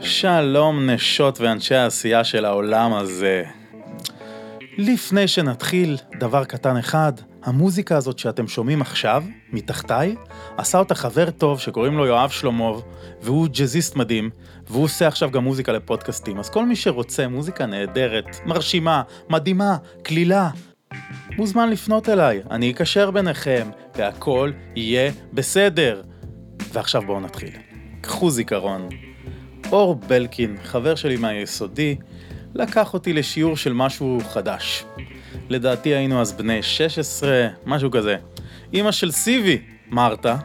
שלום נשות ואנשי העשייה של העולם הזה. לפני שנתחיל, דבר קטן אחד, המוזיקה הזאת שאתם שומעים עכשיו, מתחתיי, עשה אותה חבר טוב שקוראים לו יואב שלומוב, והוא ג'אזיסט מדהים, והוא עושה עכשיו גם מוזיקה לפודקאסטים. אז כל מי שרוצה מוזיקה נהדרת, מרשימה, מדהימה, קלילה, מוזמן לפנות אליי, אני אקשר ביניכם, והכל יהיה בסדר. ועכשיו בואו נתחיל. קחו זיכרון. אור בלקין, חבר שלי מהיסודי, לקח אותי לשיעור של משהו חדש. לדעתי היינו אז בני 16, משהו כזה. אימא של סיבי, מרתה,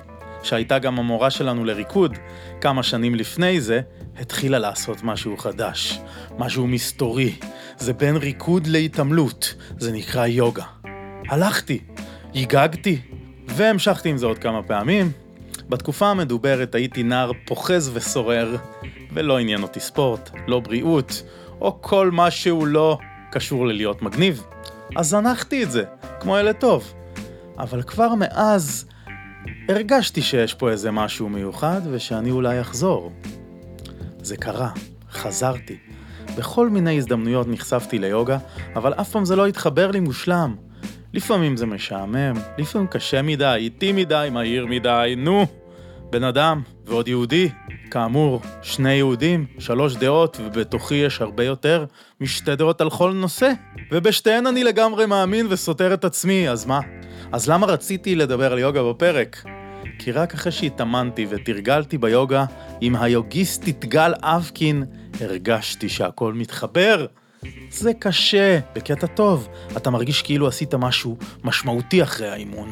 שהייתה גם המורה שלנו לריקוד, כמה שנים לפני זה, התחילה לעשות משהו חדש, משהו מסתורי. זה בין ריקוד להתעמלות, זה נקרא יוגה. הלכתי, ייגגתי, והמשכתי עם זה עוד כמה פעמים. בתקופה המדוברת הייתי נער פוחז וסורר, ולא עניין אותי ספורט, לא בריאות, או כל מה שהוא לא קשור ללהיות מגניב. אז זנחתי את זה, כמו ילד טוב. אבל כבר מאז הרגשתי שיש פה איזה משהו מיוחד ושאני אולי אחזור. זה קרה, חזרתי. בכל מיני הזדמנויות נחשפתי ליוגה, אבל אף פעם זה לא התחבר לי מושלם. לפעמים זה משעמם, לפעמים קשה מדי, איטי מדי, מהיר מדי, נו. בן אדם, ועוד יהודי. כאמור, שני יהודים, שלוש דעות, ובתוכי יש הרבה יותר משתי דעות על כל נושא. ובשתיהן אני לגמרי מאמין וסותר את עצמי, אז מה? אז למה רציתי לדבר על יוגה בפרק? כי רק אחרי שהתאמנתי ותרגלתי ביוגה עם היוגיסטית גל אבקין, הרגשתי שהכל מתחבר. זה קשה, בקטע טוב. אתה מרגיש כאילו עשית משהו משמעותי אחרי האימון.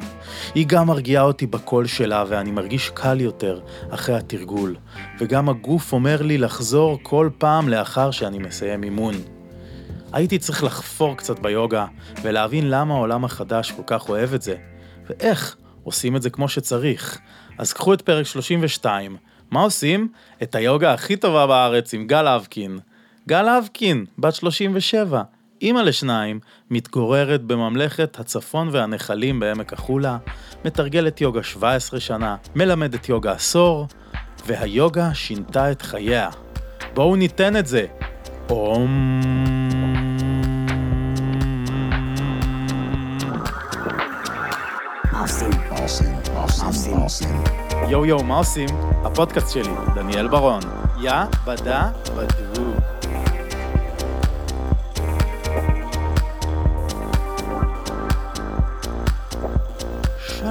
היא גם מרגיעה אותי בקול שלה, ואני מרגיש קל יותר אחרי התרגול. וגם הגוף אומר לי לחזור כל פעם לאחר שאני מסיים אימון. הייתי צריך לחפור קצת ביוגה, ולהבין למה העולם החדש כל כך אוהב את זה, ואיך עושים את זה כמו שצריך. אז קחו את פרק 32, מה עושים? את היוגה הכי טובה בארץ עם גל אבקין. גל אבקין, בת 37, אימא לשניים, מתגוררת בממלכת הצפון והנחלים בעמק החולה, מתרגלת יוגה 17 שנה, מלמדת יוגה עשור, והיוגה שינתה את חייה. בואו ניתן את זה. אום... יואו יואו, מה עושים? הפודקאסט שלי, דניאל ברון. יא בדה בדו.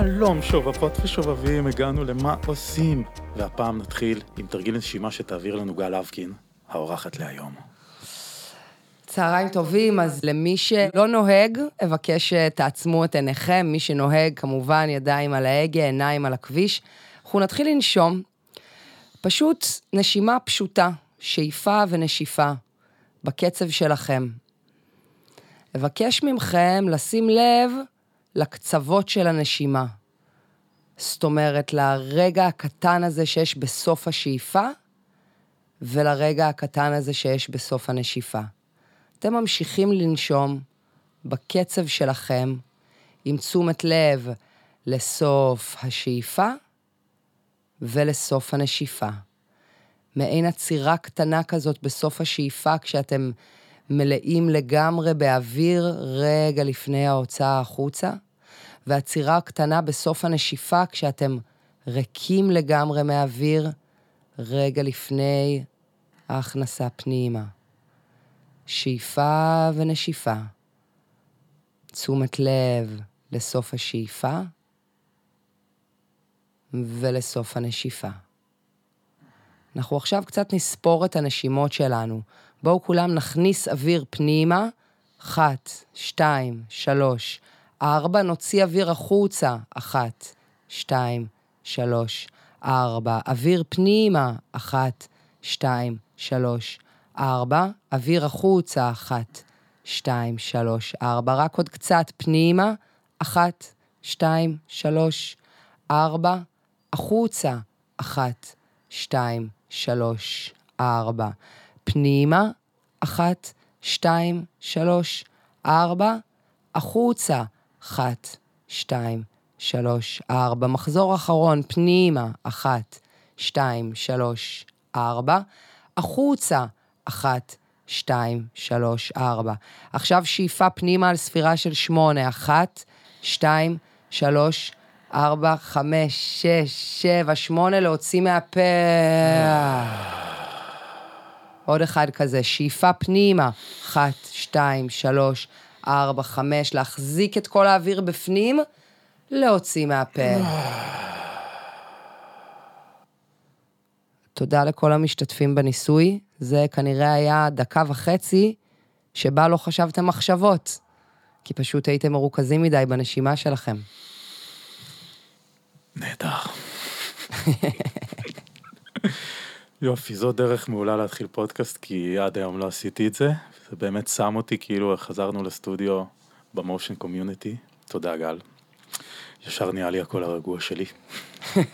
שלום שובבות ושובבים, הגענו למה עושים. והפעם נתחיל עם תרגיל נשימה שתעביר לנו גל אבקין, האורחת להיום. צהריים טובים, אז למי שלא נוהג, אבקש שתעצמו את עיניכם. מי שנוהג, כמובן, ידיים על ההגה, עיניים על הכביש. אנחנו נתחיל לנשום. פשוט נשימה פשוטה, שאיפה ונשיפה, בקצב שלכם. אבקש מכם לשים לב לקצוות של הנשימה. זאת אומרת, לרגע הקטן הזה שיש בסוף השאיפה, ולרגע הקטן הזה שיש בסוף הנשיפה. אתם ממשיכים לנשום בקצב שלכם, עם תשומת לב לסוף השאיפה ולסוף הנשיפה. מעין עצירה קטנה כזאת בסוף השאיפה, כשאתם מלאים לגמרי באוויר רגע לפני ההוצאה החוצה, ועצירה קטנה בסוף הנשיפה, כשאתם ריקים לגמרי מהאוויר, רגע לפני ההכנסה פנימה. שאיפה ונשיפה. תשומת לב לסוף השאיפה ולסוף הנשיפה. אנחנו עכשיו קצת נספור את הנשימות שלנו. בואו כולם נכניס אוויר פנימה. אחת, שתיים, שלוש, ארבע, נוציא אוויר החוצה. אחת, שתיים, שלוש, ארבע. אוויר פנימה. אחת, שתיים, שלוש, ארבע. אוויר החוצה. אחת, שתיים, שלוש, ארבע. רק עוד קצת פנימה. אחת, שתיים, שלוש, ארבע. החוצה. אחת, שתיים, שלוש, ארבע. פנימה. אחת, שתיים, שלוש, ארבע. החוצה. אחת, שתיים, שלוש, ארבע. מחזור אחרון, פנימה. אחת, שתיים, שלוש, ארבע. החוצה, אחת, שתיים, שלוש, ארבע. עכשיו שאיפה פנימה על ספירה של שמונה, אחת, שתיים, שלוש, ארבע, חמש, שש, שבע, שמונה, להוציא מהפה. עוד אחד כזה, שאיפה פנימה, אחת, שתיים, שלוש, ארבע, חמש, להחזיק את כל האוויר בפנים, להוציא מהפה. תודה לכל המשתתפים בניסוי, זה כנראה היה דקה וחצי שבה לא חשבתם מחשבות, כי פשוט הייתם מרוכזים מדי בנשימה שלכם. נהדר. יופי, זו דרך מעולה להתחיל פודקאסט, כי עד היום לא עשיתי את זה. זה באמת שם אותי כאילו חזרנו לסטודיו במושן קומיוניטי. תודה, גל. ישר נהיה לי הקול הרגוע שלי.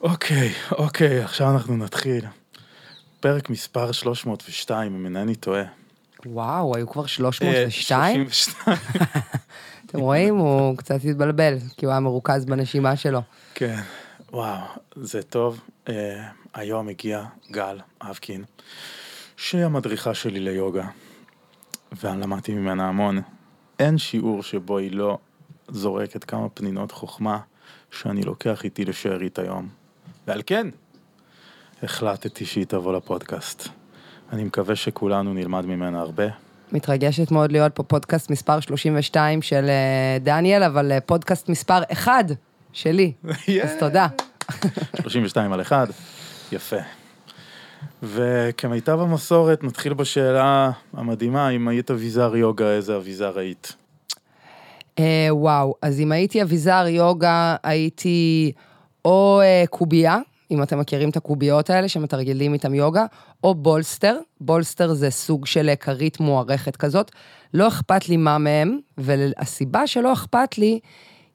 אוקיי, אוקיי, עכשיו אנחנו נתחיל. פרק מספר 302, אם אינני טועה. וואו, היו כבר אה, 302? 32, אתם רואים? הוא קצת התבלבל, כי הוא היה מרוכז בנשימה שלו. כן, וואו, זה טוב. Uh, היום הגיע גל אבקין, שהיא המדריכה שלי ליוגה, ואני למדתי ממנה המון. אין שיעור שבו היא לא זורקת כמה פנינות חוכמה שאני לוקח איתי לשארית היום. ועל כן, החלטתי שהיא תבוא לפודקאסט. אני מקווה שכולנו נלמד ממנה הרבה. מתרגשת מאוד להיות פה פודקאסט מספר 32 של אה, דניאל, אבל אה, פודקאסט מספר 1 שלי. אז תודה. 32 על 1, יפה. וכמיטב המסורת, נתחיל בשאלה המדהימה, אם היית אביזר יוגה, איזה אביזר היית? אה, וואו, אז אם הייתי אביזר יוגה, הייתי או אה, קובייה, אם אתם מכירים את הקוביות האלה שמתרגלים איתם יוגה, או bolster. bolster זה סוג של אה, כרית מוארכת כזאת. לא אכפת לי מה מהם, והסיבה שלא אכפת לי,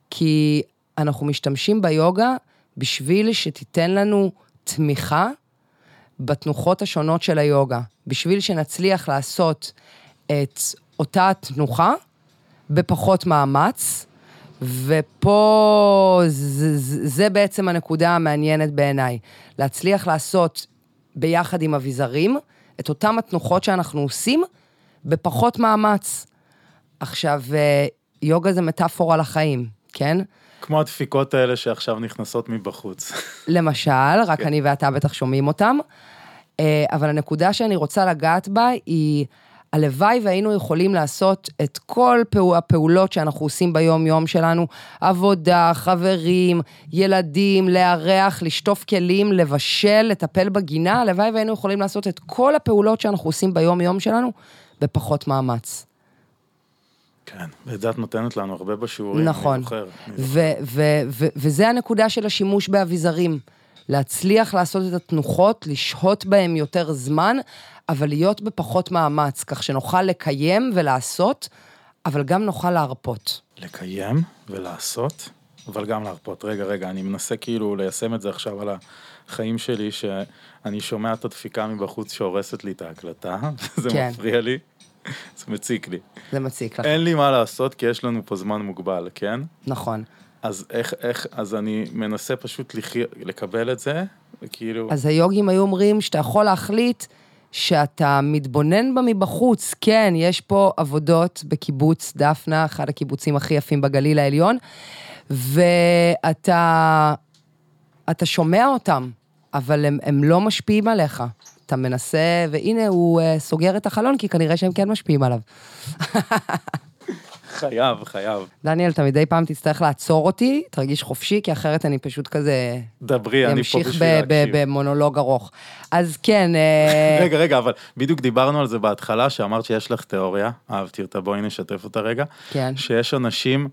כי אנחנו משתמשים ביוגה בשביל שתיתן לנו תמיכה בתנוחות השונות של היוגה, בשביל שנצליח לעשות את אותה תנוחה בפחות מאמץ, ופה זה, זה בעצם הנקודה המעניינת בעיניי. להצליח לעשות ביחד עם אביזרים את אותם התנוחות שאנחנו עושים בפחות מאמץ. עכשיו, אה, יוגה זה מטאפורה לחיים, כן? כמו הדפיקות האלה שעכשיו נכנסות מבחוץ. למשל, רק כן. אני ואתה בטח שומעים אותם, אה, אבל הנקודה שאני רוצה לגעת בה היא, הלוואי והיינו יכולים לעשות את כל פעו- הפעולות שאנחנו עושים ביום-יום שלנו, עבודה, חברים, ילדים, לארח, לשטוף כלים, לבשל, לטפל בגינה, הלוואי והיינו יכולים לעשות את כל הפעולות שאנחנו עושים ביום-יום שלנו בפחות מאמץ. כן, את נותנת לנו הרבה בשיעורים, נכון. אני זוכר. וזה הנקודה של השימוש באביזרים. להצליח לעשות את התנוחות, לשהות בהם יותר זמן, אבל להיות בפחות מאמץ, כך שנוכל לקיים ולעשות, אבל גם נוכל להרפות. לקיים ולעשות, אבל גם להרפות. רגע, רגע, אני מנסה כאילו ליישם את זה עכשיו על החיים שלי, שאני שומע את הדפיקה מבחוץ שהורסת לי את ההקלטה, זה כן. מפריע לי, זה מציק לי. זה מציק לך. אין לי מה לעשות, כי יש לנו פה זמן מוגבל, כן? נכון. אז איך, איך, אז אני מנסה פשוט לחי... לקבל את זה, וכאילו... אז היוגים היו אומרים שאתה יכול להחליט שאתה מתבונן בה מבחוץ. כן, יש פה עבודות בקיבוץ דפנה, אחד הקיבוצים הכי יפים בגליל העליון, ואתה אתה שומע אותם, אבל הם, הם לא משפיעים עליך. אתה מנסה, והנה הוא uh, סוגר את החלון, כי כנראה שהם כן משפיעים עליו. חייב, חייב. דניאל, אתה מדי פעם תצטרך לעצור אותי, תרגיש חופשי, כי אחרת אני פשוט כזה דברי, אני פה אמשיך בשביל להקשיב. במונולוג ארוך. אז כן, אה, רגע, רגע, אבל בדיוק דיברנו על זה בהתחלה, שאמרת שיש לך תיאוריה, אהבתי אותה, בואי נשתף אותה רגע. כן. שיש אנשים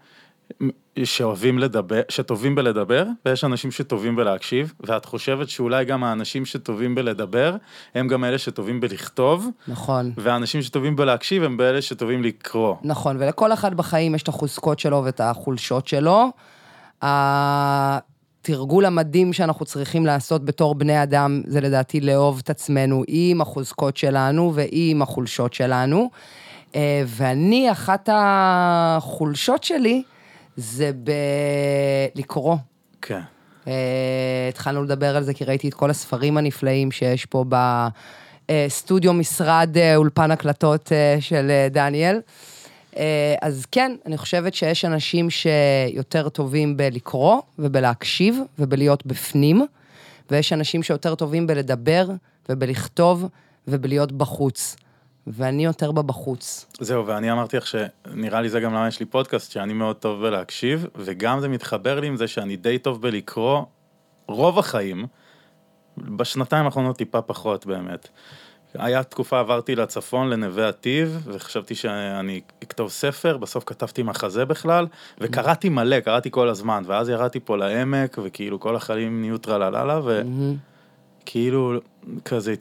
שאוהבים לדבר, שטובים בלדבר, ויש אנשים שטובים בלהקשיב, ואת חושבת שאולי גם האנשים שטובים בלדבר, הם גם אלה שטובים בלכתוב, נכון. והאנשים שטובים בלהקשיב הם באלה שטובים לקרוא. נכון, ולכל אחד בחיים יש את החוזקות שלו ואת החולשות שלו. התרגול המדהים שאנחנו צריכים לעשות בתור בני אדם, זה לדעתי לאהוב את עצמנו עם החוזקות שלנו ועם החולשות שלנו. אה, ואני, אחת החולשות שלי זה בלקרוא. כן. אה, התחלנו לדבר על זה כי ראיתי את כל הספרים הנפלאים שיש פה בסטודיו משרד אה, אולפן הקלטות אה, של דניאל. אז כן, אני חושבת שיש אנשים שיותר טובים בלקרוא ובלהקשיב ובלהיות בפנים, ויש אנשים שיותר טובים בלדבר ובלכתוב ובלהיות בחוץ. ואני יותר בבחוץ. זהו, ואני אמרתי לך שנראה לי זה גם למה יש לי פודקאסט, שאני מאוד טוב בלהקשיב, וגם זה מתחבר לי עם זה שאני די טוב בלקרוא רוב החיים, בשנתיים האחרונות טיפה פחות באמת. היה תקופה, עברתי לצפון, לנווה עתיב, וחשבתי שאני אכתוב ספר, בסוף כתבתי מחזה בכלל, וקראתי מלא, קראתי כל הזמן, ואז ירדתי פה לעמק, וכאילו כל החיים נהיו טרללה, וכאילו, כזה,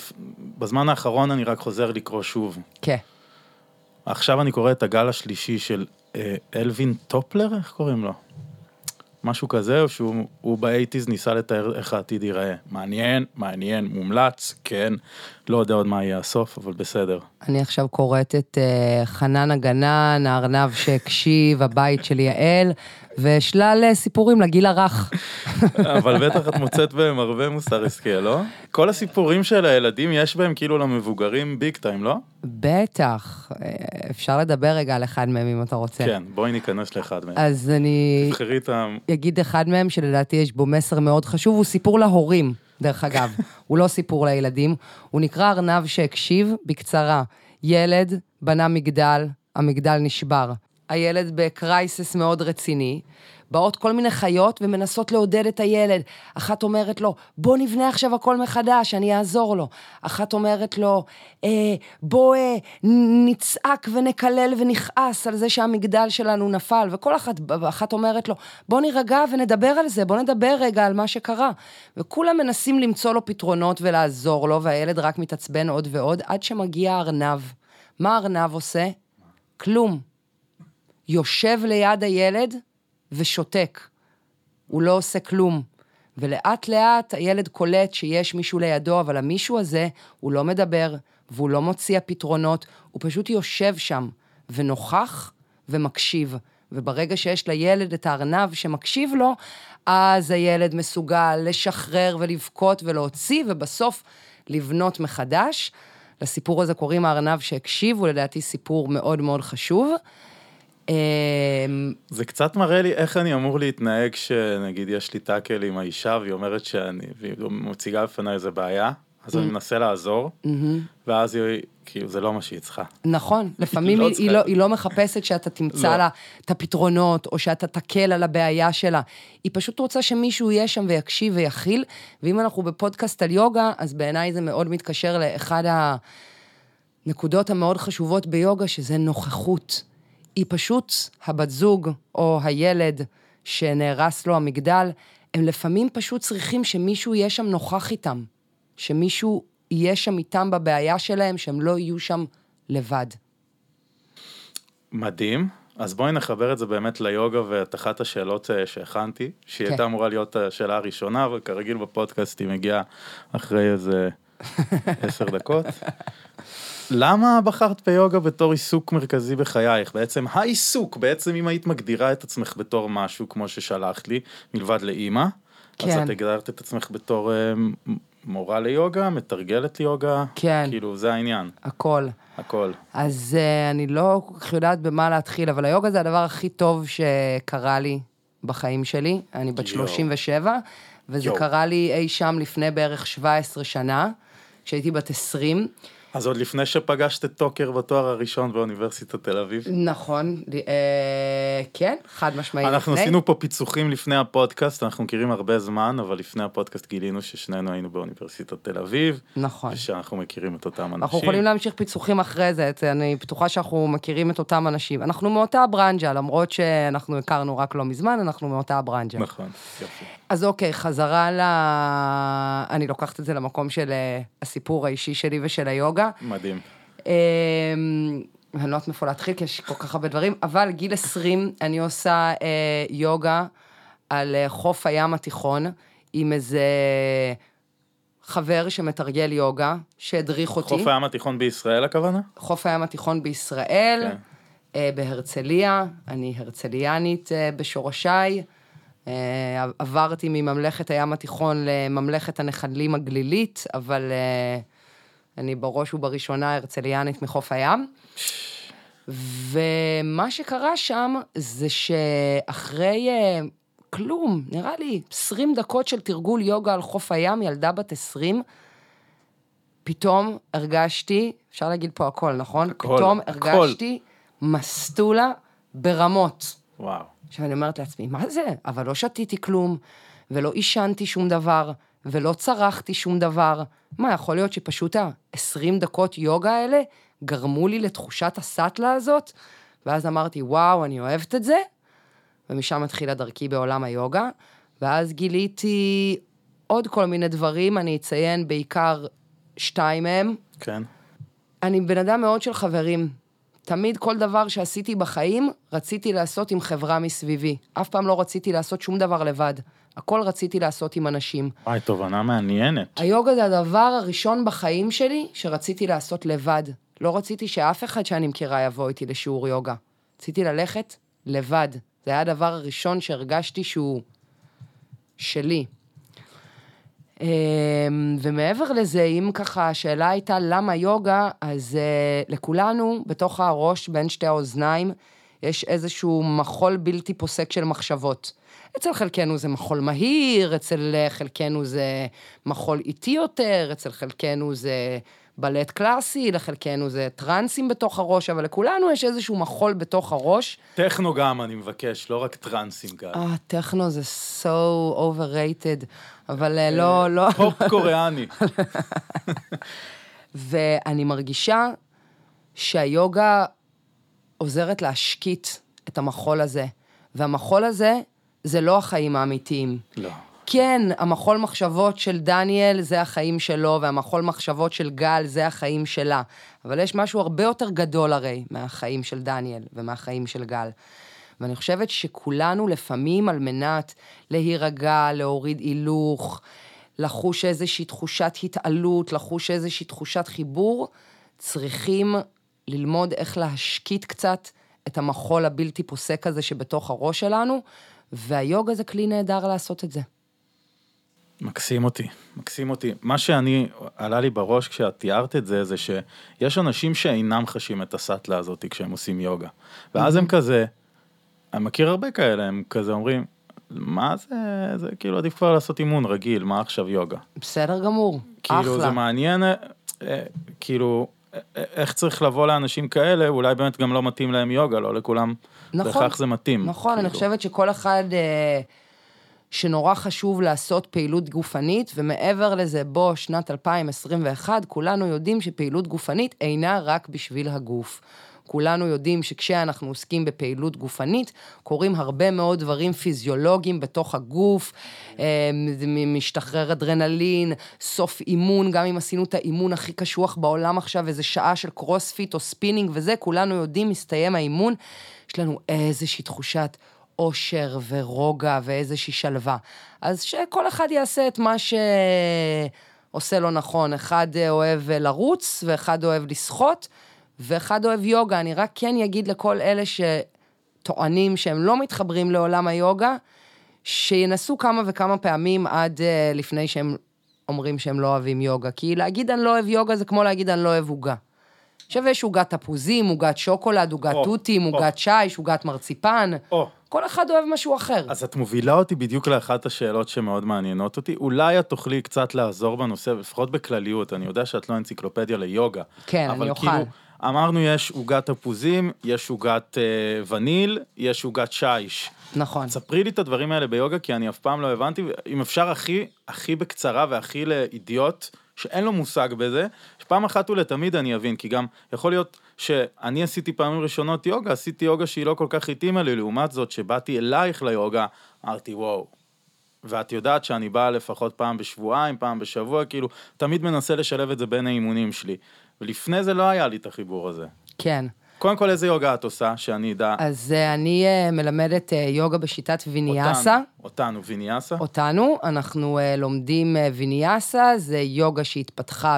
בזמן האחרון אני רק חוזר לקרוא שוב. כן. עכשיו אני קורא את הגל השלישי של אה, אלווין טופלר, איך קוראים לו? משהו כזה, או שהוא הוא באייטיז ניסה לתאר איך העתיד ייראה. מעניין, מעניין, מומלץ, כן. לא יודע עוד מה יהיה הסוף, אבל בסדר. אני עכשיו קוראת את uh, חנן הגנן, הארנב שהקשיב, הבית של יעל, ושלל uh, סיפורים לגיל הרך. אבל בטח את מוצאת בהם הרבה מוסר השכל, לא? כל הסיפורים של הילדים יש בהם כאילו למבוגרים ביג טיים, לא? בטח. אה, אפשר לדבר רגע על אחד מהם אם אתה רוצה. כן, בואי ניכנס לאחד מהם. אז אני תבחרי את ה... אגיד אחד מהם שלדעתי יש בו מסר מאוד חשוב, הוא סיפור להורים, דרך אגב. הוא לא סיפור לילדים. הוא נקרא ארנב שהקשיב, בקצרה. ילד בנה מגדל, המגדל נשבר. הילד בקרייסס מאוד רציני. באות כל מיני חיות ומנסות לעודד את הילד. אחת אומרת לו, בוא נבנה עכשיו הכל מחדש, אני אעזור לו. אחת אומרת לו, אה, בוא אה, נצעק ונקלל ונכעס על זה שהמגדל שלנו נפל. וכל אחת, אחת אומרת לו, בוא נירגע ונדבר על זה, בוא נדבר רגע על מה שקרה. וכולם מנסים למצוא לו פתרונות ולעזור לו, והילד רק מתעצבן עוד ועוד, עד שמגיע הארנב. מה הארנב עושה? כלום. יושב ליד הילד ושותק. הוא לא עושה כלום. ולאט לאט הילד קולט שיש מישהו לידו, אבל המישהו הזה, הוא לא מדבר, והוא לא מוציע פתרונות, הוא פשוט יושב שם, ונוכח ומקשיב. וברגע שיש לילד את הארנב שמקשיב לו, אז הילד מסוגל לשחרר ולבכות ולהוציא, ובסוף לבנות מחדש. לסיפור הזה קוראים הארנב שהקשיב, הוא לדעתי סיפור מאוד מאוד חשוב. אמ, זה קצת מראה לי איך אני אמור להתנהג כשנגיד יש לי טאקל עם האישה והיא אומרת שאני, והיא מציגה בפניי איזה בעיה, אז אני מנסה לעזור, ואז היא, כאילו זה לא מה שהיא צריכה. נכון, לפעמים לא היא, היא. לא, היא לא מחפשת שאתה תמצא לא. לה את הפתרונות, או שאתה תקל על הבעיה שלה. היא פשוט רוצה שמישהו יהיה שם ויקשיב ויכיל, ואם אנחנו בפודקאסט על יוגה, אז בעיניי זה מאוד מתקשר לאחד הנקודות המאוד חשובות ביוגה, שזה נוכחות. היא פשוט, הבת זוג או הילד שנהרס לו המגדל, הם לפעמים פשוט צריכים שמישהו יהיה שם נוכח איתם. שמישהו יהיה שם איתם בבעיה שלהם, שהם לא יהיו שם לבד. מדהים. אז בואי נחבר את זה באמת ליוגה ואת אחת השאלות אה, שהכנתי, שהיא כן. הייתה אמורה להיות השאלה הראשונה, אבל כרגיל בפודקאסט היא מגיעה אחרי איזה עשר דקות. למה בחרת ביוגה בתור עיסוק מרכזי בחייך? בעצם העיסוק, בעצם אם היית מגדירה את עצמך בתור משהו, כמו ששלחת לי, מלבד לאימא, אז כן. את הגדרת את עצמך בתור אה, מורה ליוגה, מתרגלת ליוגה, כן. כאילו זה העניין, הכל. הכל. אז uh, אני לא כל כך יודעת במה להתחיל, אבל היוגה זה הדבר הכי טוב שקרה לי בחיים שלי. אני בת יואו. 37, וזה יואו. קרה לי אי שם לפני בערך 17 שנה, כשהייתי בת 20. אז עוד לפני שפגשת את טוקר בתואר הראשון באוניברסיטת תל אביב. נכון, אה, כן, חד משמעית. אנחנו לפני. עשינו פה פיצוחים לפני הפודקאסט, אנחנו מכירים הרבה זמן, אבל לפני הפודקאסט גילינו ששנינו היינו באוניברסיטת תל אביב, נכון. ושאנחנו מכירים את אותם אנשים. אנחנו יכולים להמשיך פיצוחים אחרי זה, את- אני בטוחה שאנחנו מכירים את אותם אנשים. אנחנו מאותה ברנג'ה, למרות שאנחנו הכרנו רק לא מזמן, אנחנו מאותה ברנג'ה. נכון, יופי. אז אוקיי, חזרה ל... אני לוקחת את זה למקום של אה, הסיפור האישי שלי ושל היוגה. מדהים. אמ, אני לא יודעת מאיפה להתחיל, כי יש כל כך הרבה דברים, אבל גיל 20, אני עושה אה, יוגה על אה, חוף הים התיכון, עם איזה חבר שמתרגל יוגה, שהדריך אותי. חוף הים התיכון בישראל הכוונה? חוף הים התיכון בישראל, כן. אה, בהרצליה, אני הרצליאנית אה, בשורשיי, עברתי מממלכת הים התיכון לממלכת הנחלים הגלילית, אבל אה, אני בראש ובראשונה הרצליאנית מחוף הים. ומה שקרה שם זה שאחרי אה, כלום, נראה לי 20 דקות של תרגול יוגה על חוף הים, ילדה בת 20, פתאום הרגשתי, אפשר להגיד פה הכל, נכון? הכל, פתאום הכל. הרגשתי מסטולה ברמות. וואו. עכשיו אני אומרת לעצמי, מה זה? אבל לא שתיתי כלום, ולא עישנתי שום דבר, ולא צרחתי שום דבר. מה, יכול להיות שפשוט ה-20 דקות יוגה האלה גרמו לי לתחושת הסאטלה הזאת? ואז אמרתי, וואו, אני אוהבת את זה, ומשם התחילה דרכי בעולם היוגה, ואז גיליתי עוד כל מיני דברים, אני אציין בעיקר שתיים מהם. כן. אני בן אדם מאוד של חברים. תמיד כל דבר שעשיתי בחיים, רציתי לעשות עם חברה מסביבי. אף פעם לא רציתי לעשות שום דבר לבד. הכל רציתי לעשות עם אנשים. וואי, תובנה מעניינת. היוגה זה הדבר הראשון בחיים שלי שרציתי לעשות לבד. לא רציתי שאף אחד שאני מכירה יבוא איתי לשיעור יוגה. רציתי ללכת לבד. זה היה הדבר הראשון שהרגשתי שהוא שלי. אמ, ומעבר לזה, אם ככה השאלה הייתה למה יוגה, אז uh, לכולנו, בתוך הראש, בין שתי האוזניים, יש איזשהו מחול בלתי פוסק של מחשבות. אצל חלקנו זה מחול מהיר, אצל אה, חלקנו זה מחול איטי יותר, אצל חלקנו זה בלט קלאסי, לחלקנו זה טרנסים בתוך הראש, אבל לכולנו יש איזשהו מחול בתוך הראש. טכנו גם, אני מבקש, לא רק טרנסים גם. אה, טכנו זה so overrated, אבל אה, לא, לא... פופ קוריאני. ואני מרגישה שהיוגה עוזרת להשקיט את המחול הזה, והמחול הזה זה לא החיים האמיתיים. לא. כן, המחול מחשבות של דניאל זה החיים שלו, והמחול מחשבות של גל זה החיים שלה. אבל יש משהו הרבה יותר גדול הרי מהחיים של דניאל ומהחיים של גל. ואני חושבת שכולנו לפעמים על מנת להירגע, להוריד הילוך, לחוש איזושהי תחושת התעלות, לחוש איזושהי תחושת חיבור, צריכים ללמוד איך להשקיט קצת את המחול הבלתי פוסק הזה שבתוך הראש שלנו, והיוגה זה כלי נהדר לעשות את זה. מקסים אותי, מקסים אותי. מה שאני, עלה לי בראש כשאת תיארת את זה, זה שיש אנשים שאינם חשים את הסאטלה הזאת כשהם עושים יוגה. ואז הם כזה, אני מכיר הרבה כאלה, הם כזה אומרים, מה זה, זה כאילו עדיף כבר לעשות אימון רגיל, מה עכשיו יוגה? בסדר גמור, כאילו אחלה. זה מעניין, אה, אה, כאילו, אה, איך צריך לבוא לאנשים כאלה, אולי באמת גם לא מתאים להם יוגה, לא לכולם נכון, בהכרח זה מתאים. נכון, אני כאילו. חושבת שכל אחד אה, שנורא חשוב לעשות פעילות גופנית, ומעבר לזה, בוא, שנת 2021, כולנו יודעים שפעילות גופנית אינה רק בשביל הגוף. כולנו יודעים שכשאנחנו עוסקים בפעילות גופנית, קורים הרבה מאוד דברים פיזיולוגיים בתוך הגוף, אה, משתחרר אדרנלין, סוף אימון, גם אם עשינו את האימון הכי קשוח בעולם עכשיו, איזה שעה של קרוספיט או ספינינג וזה, כולנו יודעים, מסתיים האימון, יש לנו איזושהי תחושת אושר ורוגע ואיזושהי שלווה. אז שכל אחד יעשה את מה שעושה לו נכון. אחד אוהב לרוץ, ואחד אוהב לשחות, ואחד אוהב יוגה. אני רק כן אגיד לכל אלה שטוענים שהם לא מתחברים לעולם היוגה, שינסו כמה וכמה פעמים עד uh, לפני שהם אומרים שהם לא אוהבים יוגה. כי להגיד אני לא אוהב יוגה זה כמו להגיד אני לא אוהב עוגה. עכשיו יש עוגת תפוזים, עוגת שוקולד, עוגת או, תותים. עוגת שיש, עוגת מרציפן. או, כל אחד אוהב משהו אחר. אז את מובילה אותי בדיוק לאחת השאלות שמאוד מעניינות אותי. אולי את תוכלי קצת לעזור בנושא, לפחות בכלליות, אני יודע שאת לא אנציקלופדיה ליוגה. כן, אני אוכל. כאילו, אמרנו יש עוגת תפוזים, יש עוגת אה, וניל, יש עוגת שיש. נכון. ספרי לי את הדברים האלה ביוגה, כי אני אף פעם לא הבנתי, אם אפשר הכי, הכי בקצרה והכי לאידיוט, שאין לו מושג בזה, שפעם אחת ולתמיד אני אבין, כי גם יכול להיות שאני עשיתי פעמים ראשונות יוגה, עשיתי יוגה שהיא לא כל כך התאימה לי, לעומת זאת, שבאתי אלייך ליוגה, אמרתי וואו. ואת יודעת שאני בא לפחות פעם בשבועיים, פעם בשבוע, כאילו, תמיד מנסה לשלב את זה בין האימונים שלי. ולפני זה לא היה לי את החיבור הזה. כן. קודם כל, איזה יוגה את עושה, שאני אדע? אז אה, אני אה, מלמדת אה, יוגה בשיטת ויניאסה. אותנו, אותנו, ויניאסה? אותנו, אנחנו אה, לומדים אה, ויניאסה, זה יוגה שהתפתחה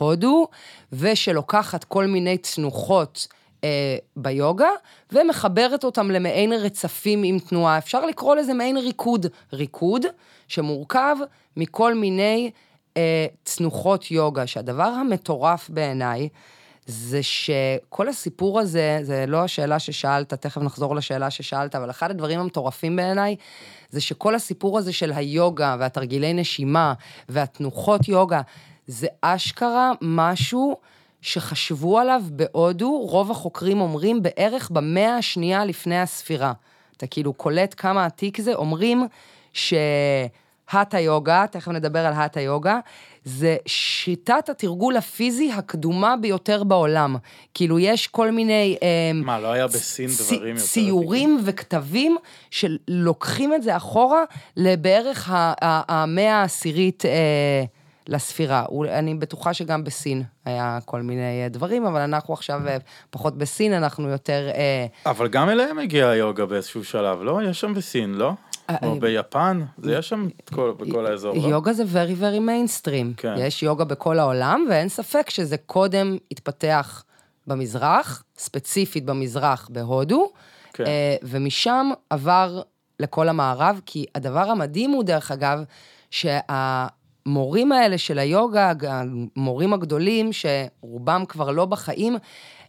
בהודו, ושלוקחת כל מיני תנוחות אה, ביוגה, ומחברת אותם למעין רצפים עם תנועה. אפשר לקרוא לזה מעין ריקוד. ריקוד שמורכב מכל מיני אה, צנוחות יוגה, שהדבר המטורף בעיניי, זה שכל הסיפור הזה, זה לא השאלה ששאלת, תכף נחזור לשאלה ששאלת, אבל אחד הדברים המטורפים בעיניי, זה שכל הסיפור הזה של היוגה והתרגילי נשימה והתנוחות יוגה, זה אשכרה משהו שחשבו עליו בהודו, רוב החוקרים אומרים בערך במאה השנייה לפני הספירה. אתה כאילו קולט כמה עתיק זה, אומרים שהאטה יוגה, תכף נדבר על האטה יוגה, זה שיטת התרגול הפיזי הקדומה ביותר בעולם. כאילו, יש כל מיני... אה, מה, לא היה בסין צ... דברים יותר... ציורים וכתבים שלוקחים את זה אחורה לבערך המאה העשירית אה, לספירה. אני בטוחה שגם בסין היה כל מיני אה, דברים, אבל אנחנו עכשיו פחות בסין, אנחנו יותר... אבל גם אליהם הגיע היוגה באיזשהו שלב, לא? יש שם בסין, לא? או אה, ביפן, זה יש שם בכל האזור, לא? יוגה זה very very mainstream. כן. יש יוגה בכל העולם, ואין ספק שזה קודם התפתח במזרח, ספציפית במזרח בהודו, כן. אה, ומשם עבר לכל המערב, כי הדבר המדהים הוא, דרך אגב, שהמורים האלה של היוגה, המורים הגדולים, שרובם כבר לא בחיים,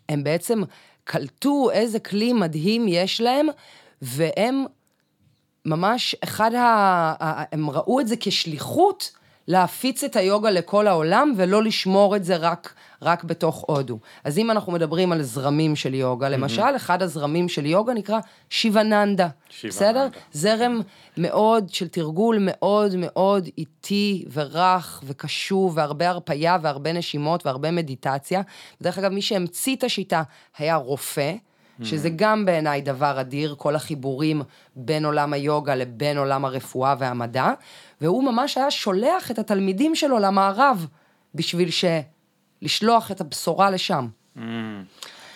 הם בעצם קלטו איזה כלי מדהים יש להם, והם ממש אחד ה... הם ראו את זה כשליחות להפיץ את היוגה לכל העולם ולא לשמור את זה רק, רק בתוך הודו. אז אם אנחנו מדברים על זרמים של יוגה, למשל, mm-hmm. אחד הזרמים של יוגה נקרא שיבננדה, בסדר? זרם מאוד של תרגול מאוד מאוד איטי ורך וקשוב והרבה הרפייה והרבה נשימות והרבה מדיטציה. דרך אגב, מי שהמציא את השיטה היה רופא. שזה גם בעיניי דבר אדיר, כל החיבורים בין עולם היוגה לבין עולם הרפואה והמדע, והוא ממש היה שולח את התלמידים שלו למערב, בשביל ש... לשלוח את הבשורה לשם. Mm.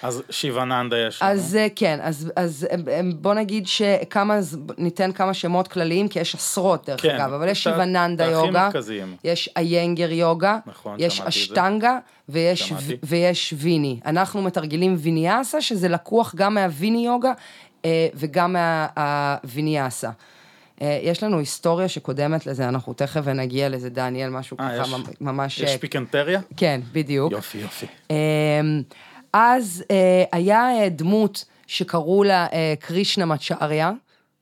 אז שיבננדה יש לנו. אז אה, כן, אז, אז בוא נגיד שכמה, ניתן כמה שמות כלליים, כי יש עשרות דרך כן, אגב, אבל יש שיבננדה יוגה, מרכזיים. יש איינגר יוגה, נכון, יש אשטנגה ויש, ויש ויני. אנחנו מתרגלים ויניאסה, שזה לקוח גם מהוויני יוגה אה, וגם מהוויניאסה. אה, יש לנו היסטוריה שקודמת לזה, אנחנו תכף נגיע לזה, דניאל, משהו 아, ככה יש, ממש... יש פיקנטריה? כן, בדיוק. יופי, יופי. אז אה, היה אה, דמות שקראו לה אה, קרישנה מצ'אריה,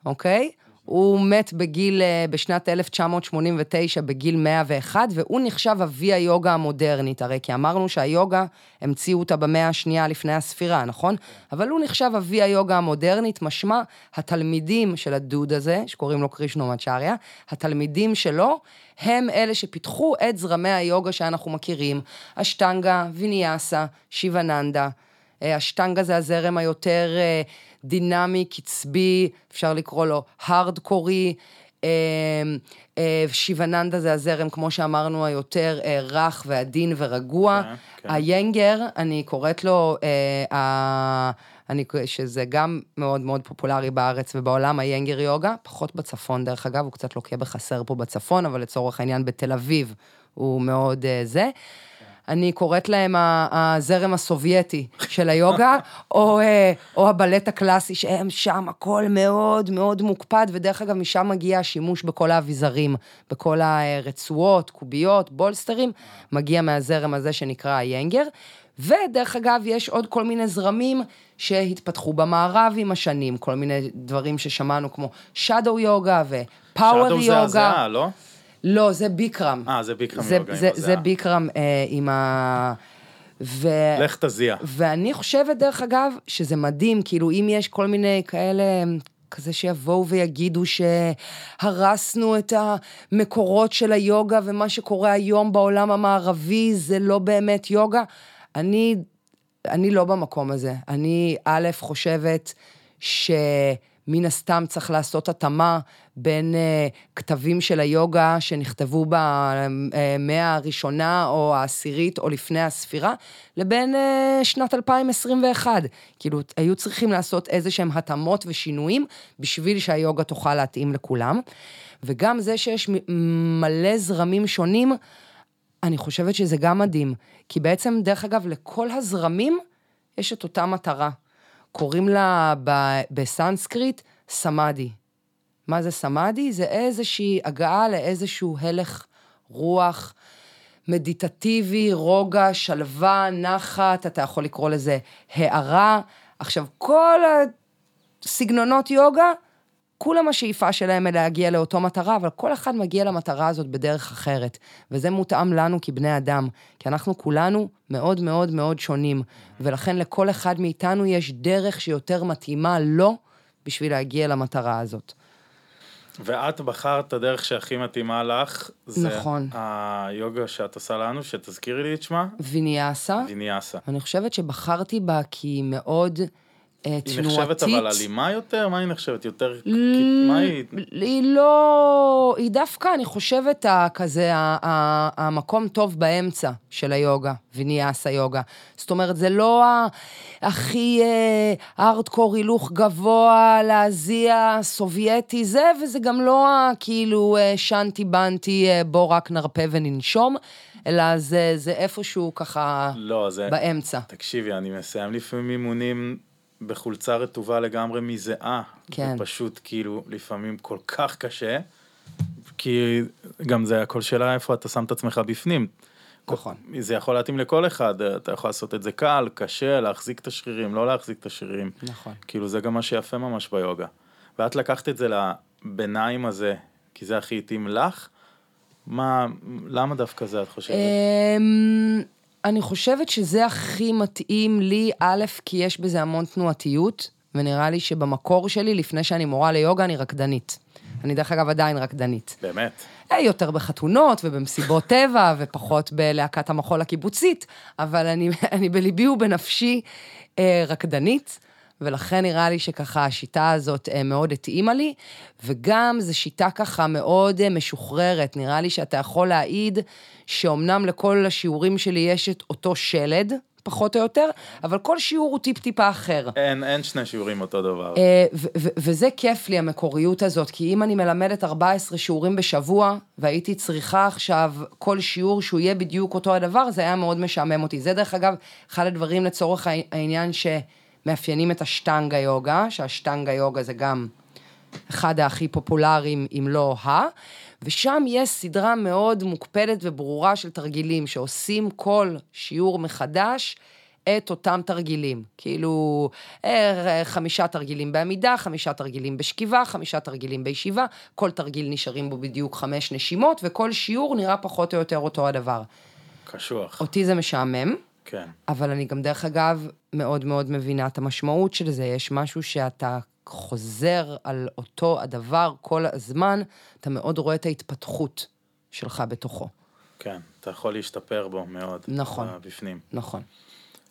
אוקיי? הוא מת בגיל, אה, בשנת 1989, בגיל 101, והוא נחשב אבי היוגה המודרנית, הרי כי אמרנו שהיוגה, המציאו אותה במאה השנייה לפני הספירה, נכון? אבל הוא נחשב אבי היוגה המודרנית, משמע התלמידים של הדוד הזה, שקוראים לו קרישנו מצ'אריה, התלמידים שלו, הם אלה שפיתחו את זרמי היוגה שאנחנו מכירים, אשטנגה, ויניאסה, שיבננדה. אשטנגה זה הזרם היותר אה, דינמי, קצבי, אפשר לקרוא לו הארדקורי. אה, אה, שיבננדה זה הזרם, כמו שאמרנו, היותר רך ועדין ורגוע. כן, כן. היינגר, אני קוראת לו, אני, שזה גם מאוד מאוד פופולרי בארץ ובעולם, היינגר יוגה, פחות בצפון דרך אגב, הוא קצת לוקה בחסר פה בצפון, אבל לצורך העניין בתל אביב הוא מאוד זה. אני קוראת להם הזרם הסובייטי של היוגה, או, אה, או הבלט הקלאסי, שהם שם הכל מאוד מאוד מוקפד, ודרך אגב, משם מגיע השימוש בכל האביזרים, בכל הרצועות, קוביות, בולסטרים, מגיע מהזרם הזה שנקרא היינגר. ודרך אגב, יש עוד כל מיני זרמים שהתפתחו במערב עם השנים, כל מיני דברים ששמענו כמו שדו יוגה ופאוור יוגה. שדו זה הזיעה, לא? לא, זה ביקרם. אה, זה ביקרם זה, יוגה זה, עם זה ביקרם אה, עם ה... ו... לך תזיע. ואני חושבת, דרך אגב, שזה מדהים, כאילו, אם יש כל מיני כאלה... כזה שיבואו ויגידו שהרסנו את המקורות של היוגה ומה שקורה היום בעולם המערבי זה לא באמת יוגה. אני, אני לא במקום הזה. אני, א', חושבת ש... מן הסתם צריך לעשות התאמה בין uh, כתבים של היוגה שנכתבו במאה הראשונה או העשירית או לפני הספירה, לבין uh, שנת 2021. כאילו, היו צריכים לעשות איזה שהם התאמות ושינויים בשביל שהיוגה תוכל להתאים לכולם. וגם זה שיש מלא זרמים שונים, אני חושבת שזה גם מדהים. כי בעצם, דרך אגב, לכל הזרמים יש את אותה מטרה. קוראים לה בסנסקריט סמאדי. מה זה סמאדי? זה איזושהי הגעה לאיזשהו הלך רוח מדיטטיבי, רוגע, שלווה, נחת, אתה יכול לקרוא לזה הארה. עכשיו, כל הסגנונות יוגה, כולם השאיפה שלהם היא להגיע לאותו מטרה, אבל כל אחד מגיע למטרה הזאת בדרך אחרת. וזה מותאם לנו כבני אדם, כי אנחנו כולנו מאוד מאוד מאוד שונים, ולכן לכל אחד מאיתנו יש דרך שיותר מתאימה לו בשביל להגיע למטרה הזאת. ואת בחרת את הדרך שהכי מתאימה לך, זה נכון. היוגה שאת עושה לנו, שתזכירי לי את שמה, ויניאסה, ויניאסה. אני חושבת שבחרתי בה כי היא מאוד אה, היא תנועתית. נחשבת אבל אלימה יותר? מה היא נחשבת? יותר... מה היא... היא לא... היא דווקא, אני חושבת, כזה, המקום טוב באמצע של היוגה, ויניאסה יוגה. זאת אומרת, זה לא הכי הארדקור הילוך גבוה, להזיע, סובייטי, זה, וזה גם לא כאילו אה, שנטי בנטי, אה, בוא רק נרפה וננשום, אלא זה, זה איפשהו ככה לא, זה... באמצע. תקשיבי, אני מסיים לפעמים אימונים בחולצה רטובה לגמרי מזיעה. כן. ופשוט כאילו לפעמים כל כך קשה, כי גם זה הכל שאלה איפה אתה שם את עצמך בפנים. נכון. זה יכול להתאים לכל אחד, אתה יכול לעשות את זה קל, קשה, להחזיק את השרירים, לא להחזיק את השרירים. נכון. כאילו זה גם מה שיפה ממש ביוגה. ואת לקחת את זה לביניים הזה, כי זה הכי התאים לך? מה, למה דווקא זה את חושבת? אני חושבת שזה הכי מתאים לי, א', כי יש בזה המון תנועתיות, ונראה לי שבמקור שלי, לפני שאני מורה ליוגה, אני רקדנית. אני דרך אגב עדיין רקדנית. באמת. אה, יותר בחתונות ובמסיבות טבע, ופחות בלהקת המחול הקיבוצית, אבל אני, אני בליבי ובנפשי אה, רקדנית, ולכן נראה לי שככה השיטה הזאת אה, מאוד התאימה לי, וגם זו שיטה ככה מאוד אה, משוחררת. נראה לי שאתה יכול להעיד שאומנם לכל השיעורים שלי יש את אותו שלד, פחות או יותר, אבל כל שיעור הוא טיפ-טיפה אחר. אין, אין שני שיעורים אותו דבר. אה, ו- ו- וזה כיף לי, המקוריות הזאת, כי אם אני מלמדת 14 שיעורים בשבוע, והייתי צריכה עכשיו כל שיעור שהוא יהיה בדיוק אותו הדבר, זה היה מאוד משעמם אותי. זה דרך אגב, אחד הדברים לצורך העניין שמאפיינים את השטנגה יוגה, שהשטנגה יוגה זה גם אחד הכי פופולריים, אם לא ה... ושם יש סדרה מאוד מוקפדת וברורה של תרגילים, שעושים כל שיעור מחדש את אותם תרגילים. כאילו, אה, חמישה תרגילים בעמידה, חמישה תרגילים בשכיבה, חמישה תרגילים בישיבה, כל תרגיל נשארים בו בדיוק חמש נשימות, וכל שיעור נראה פחות או יותר אותו הדבר. קשוח. אותי זה משעמם, כן. אבל אני גם, דרך אגב, מאוד מאוד מבינה את המשמעות של זה. יש משהו שאתה חוזר על אותו הדבר כל הזמן, אתה מאוד רואה את ההתפתחות שלך בתוכו. כן, אתה יכול להשתפר בו מאוד. נכון. בפנים. נכון.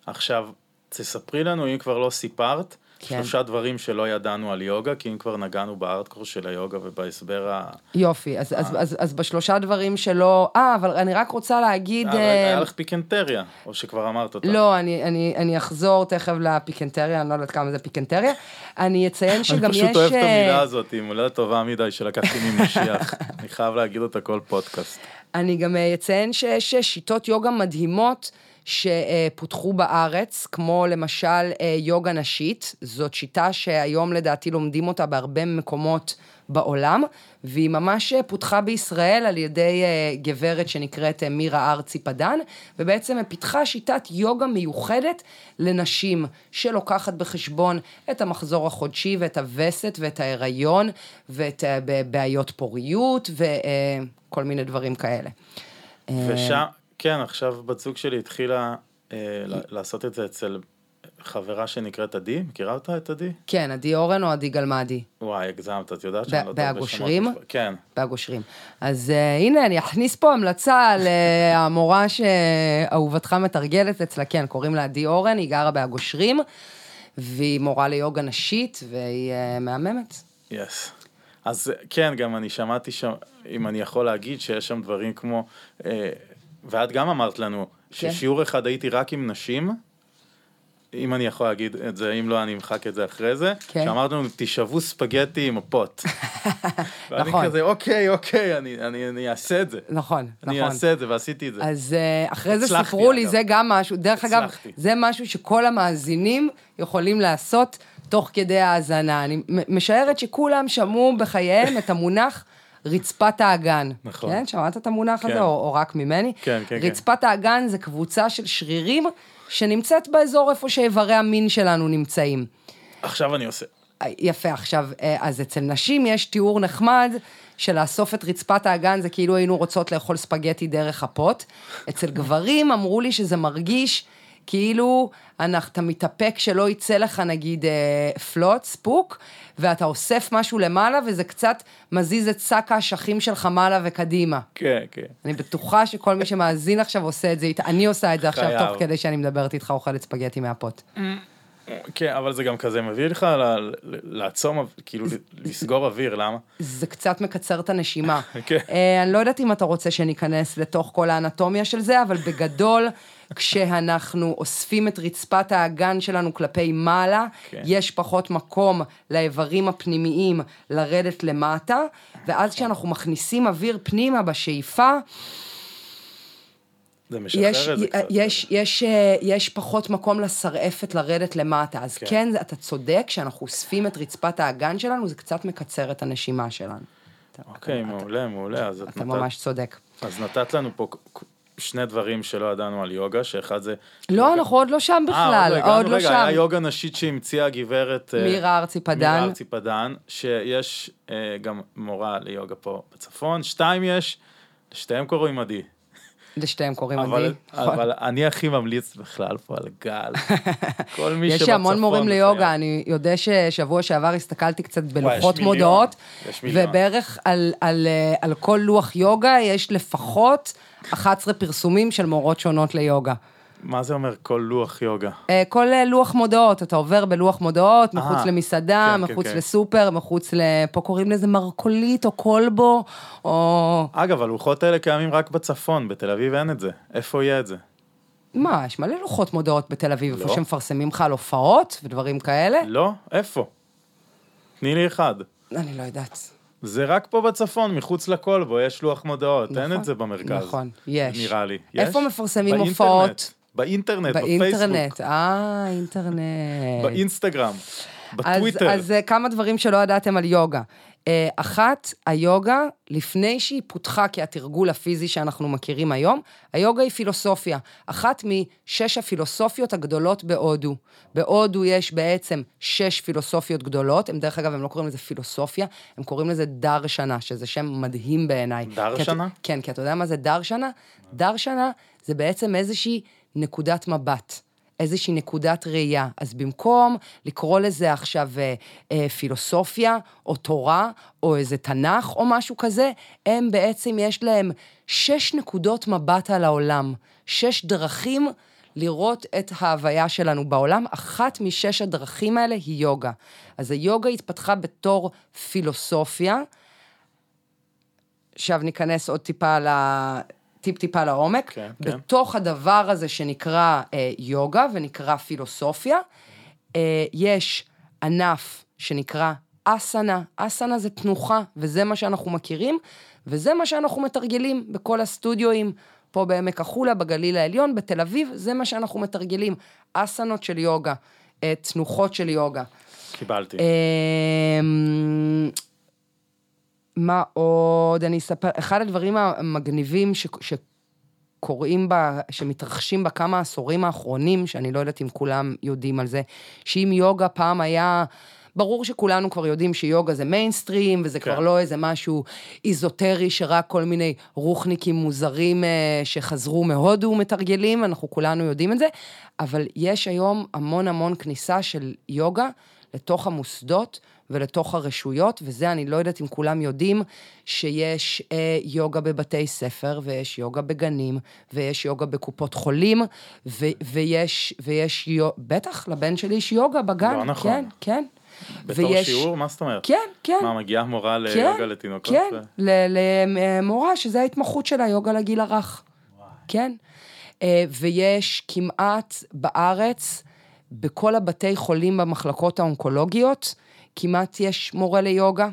עכשיו, תספרי לנו, אם כבר לא סיפרת, כן. שלושה דברים שלא ידענו על יוגה, כי אם כבר נגענו בארדקור של היוגה ובהסבר ה... יופי, אז, אז, אז, אז בשלושה דברים שלא... אה, אבל אני רק רוצה להגיד... אה, רגע, אה, היה לך פיקנטריה, או שכבר אמרת אותה. לא, אני, אני, אני אחזור תכף לפיקנטריה, אני לא יודעת כמה זה פיקנטריה. אני אציין שגם אני יש... פשוט אוהב את אה, המילה הזאת, היא מילה טובה מדי שלקחתי ממשיח. אני חייב להגיד אותה כל פודקאסט. אני גם אה, אציין שיש אה, שיטות יוגה מדהימות שפותחו בארץ, כמו למשל אה, יוגה נשית. זאת שיטה שהיום לדעתי לומדים אותה בהרבה מקומות בעולם, והיא ממש אה, פותחה בישראל על ידי אה, גברת שנקראת מירה ארצי פדן, ובעצם פיתחה שיטת יוגה מיוחדת לנשים, שלוקחת בחשבון את המחזור החודשי ואת הווסת ואת ההיריון ואת בעיות פוריות וכל מיני דברים כאלה. ושם, כן, עכשיו בת זוג שלי התחילה אה, לעשות את זה אצל חברה שנקראת עדי, מכירה אותה את עדי? כן, עדי אורן או עדי גלמדי? וואי, הגזמת, את יודעת שאני לא טוב? משפט- כן. באגושרים. אז uh, הנה, אני אכניס פה המלצה למורה שאהובתך מתרגלת אצלה, כן, קוראים לה עדי אורן, היא גרה באגושרים, והיא מורה ליוגה נשית, והיא uh, מהממת. יס. אז כן, גם אני שמעתי שם, אם אני יכול להגיד, שיש שם דברים כמו, אה, ואת גם אמרת לנו, כן. ששיעור אחד הייתי רק עם נשים, אם אני יכול להגיד את זה, אם לא, אני אמחק את זה אחרי זה, כן. שאמרת לנו, תשאבו ספגטי עם הפוט. ואני נכון. כזה, אוקיי, אוקיי, אני, אני, אני אעשה את זה. נכון, אני נכון. אעשה את זה, ועשיתי את זה. אז אה, אחרי זה סיפרו לי, אגב. זה גם משהו, דרך אגב. זה משהו שכל המאזינים יכולים לעשות תוך כדי האזנה. אני משערת שכולם שמעו בחייהם את המונח רצפת האגן. נכון. כן, שמעת את המונח כן. הזה, או, או רק ממני? כן, כן, כן. רצפת האגן זה קבוצה של שרירים שנמצאת באזור איפה שאיברי המין שלנו נמצאים. עכשיו אני עושה. יפה, עכשיו, אה, אז אצל נשים יש תיאור נחמד של לאסוף את רצפת האגן, זה כאילו היינו רוצות לאכול ספגטי דרך הפוט. אצל גברים אמרו לי שזה מרגיש כאילו אתה מתאפק שלא יצא לך נגיד אה, פלוט, ספוק, ואתה אוסף משהו למעלה וזה קצת מזיז את שק האשכים שלך מעלה וקדימה. כן, כן. אני בטוחה שכל מי שמאזין עכשיו עושה את זה אני עושה את זה עכשיו חייב. תוך כדי שאני מדברת איתך אוכלת ספגטי מהפוט. כן, אבל זה גם כזה מביא לך לעצום, כאילו לסגור אוויר, למה? זה קצת מקצר את הנשימה. כן. אה, אני לא יודעת אם אתה רוצה שניכנס לתוך כל האנטומיה של זה, אבל בגדול, כשאנחנו אוספים את רצפת האגן שלנו כלפי מעלה, כן. יש פחות מקום לאיברים הפנימיים לרדת למטה, ואז כשאנחנו מכניסים אוויר פנימה בשאיפה, זה משחרר יש, את זה קצת. יש, יש, אה, יש פחות מקום לשרעפת לרדת למטה. אז כן. כן, אתה צודק, כשאנחנו אוספים את רצפת האגן שלנו, זה קצת מקצר את הנשימה שלנו. אוקיי, מעולה, מעולה. אז את אתה נתת- ממש צודק. אז נתת לנו פה שני דברים שלא ידענו על יוגה, שאחד זה... לא, אנחנו עוד לא שם אה, בכלל, הגענו. עוד לא רגע, שם. היה יוגה נשית שהמציאה הגברת... אה, מירה ארצי פדן. מירה ארצי פדן, שיש אה, גם מורה ליוגה פה בצפון, שתיים יש, לשתיהם קוראים עדי. לשתיהם קוראים אבל, עדי. אבל אני הכי ממליץ בכלל פה על גל. כל מי יש שבצפון... המון מורים. ליוגה, אני יודע ששבוע שעבר הסתכלתי קצת בלוחות יש מודעות, יש. ובערך על, על, אה, על כל לוח יוגה יש לפחות 11 פרסומים של מורות שונות ליוגה. מה זה אומר כל לוח יוגה? אה, כל אה, לוח מודעות, אתה עובר בלוח מודעות, מחוץ אה, למסעדה, כן, כן, מחוץ כן. לסופר, מחוץ ל... פה קוראים לזה מרכולית או כלבו, או... אגב, הלוחות האלה קיימים רק בצפון, בתל אביב אין את זה. איפה יהיה את זה? מה, יש מלא לוחות מודעות בתל אביב, לא. איפה שמפרסמים לך על הופעות ודברים כאלה? לא? איפה? תני לי אחד. אני לא יודעת. זה רק פה בצפון, מחוץ לכלבו, יש לוח מודעות, אין נכון, את זה במרכז. נכון, יש. נראה לי. איפה יש? מפרסמים באינטרנט. הופעות? באינטרנט, באינטרנט, בפייסבוק, אה, אינטרנט. באינסטגרם, אז, בטוויטר. אז אה, כמה דברים שלא ידעתם על יוגה. אה, אחת, היוגה, לפני שהיא פותחה כהתרגול הפיזי שאנחנו מכירים היום, היוגה היא פילוסופיה. אחת משש הפילוסופיות הגדולות בהודו. בהודו יש בעצם שש פילוסופיות גדולות, הם דרך אגב, הם לא קוראים לזה פילוסופיה, הם קוראים לזה דרשנה, שזה שם מדהים בעיניי. דרשנה? כי אתה- כן, כי אתה יודע מה זה דרשנה? דרשנה זה בעצם איזושהי נקודת מבט. איזושהי נקודת ראייה. אז במקום לקרוא לזה עכשיו אה, אה, פילוסופיה, או תורה, או איזה תנ"ך, או משהו כזה, הם בעצם, יש להם שש נקודות מבט על העולם. שש דרכים לראות את ההוויה שלנו בעולם. אחת משש הדרכים האלה היא יוגה. אז היוגה התפתחה בתור פילוסופיה, עכשיו ניכנס עוד טיפה ל... טיפ-טיפה לעומק. כן, כן. בתוך הדבר הזה שנקרא אה, יוגה ונקרא פילוסופיה, אה, יש ענף שנקרא אסנה. אסנה זה תנוחה, וזה מה שאנחנו מכירים, וזה מה שאנחנו מתרגלים בכל הסטודיואים, פה בעמק החולה, בגליל העליון, בתל אביב, זה מה שאנחנו מתרגלים. אסנות של יוגה, אה, תנוחות של יוגה. קיבלתי. אמ, מה עוד? אני אספר, אחד הדברים המגניבים ש, שקורים בה, שמתרחשים בכמה עשורים האחרונים, שאני לא יודעת אם כולם יודעים על זה, שאם יוגה פעם היה... ברור שכולנו כבר יודעים שיוגה זה מיינסטרים, וזה כן. כבר לא איזה משהו איזוטרי שרק כל מיני רוחניקים מוזרים אה, שחזרו מהודו מתרגלים, אנחנו כולנו יודעים את זה, אבל יש היום המון המון כניסה של יוגה לתוך המוסדות ולתוך הרשויות, וזה אני לא יודעת אם כולם יודעים, שיש אה, יוגה בבתי ספר, ויש יוגה בגנים, ויש יוגה בקופות חולים, ו- ויש, ויש יו... בטח, לבן שלי יש יוגה בגן, לא נכון. כן, כן. בתור שיעור? מה זאת אומרת? כן, כן. מה, מגיעה מורה כן, ליוגה לתינוקות? כן, ו- ל- למורה, שזה ההתמחות שלה, יוגה לגיל הרך. כן. אה, ויש כמעט בארץ בכל הבתי חולים במחלקות האונקולוגיות, כמעט יש מורה ליוגה.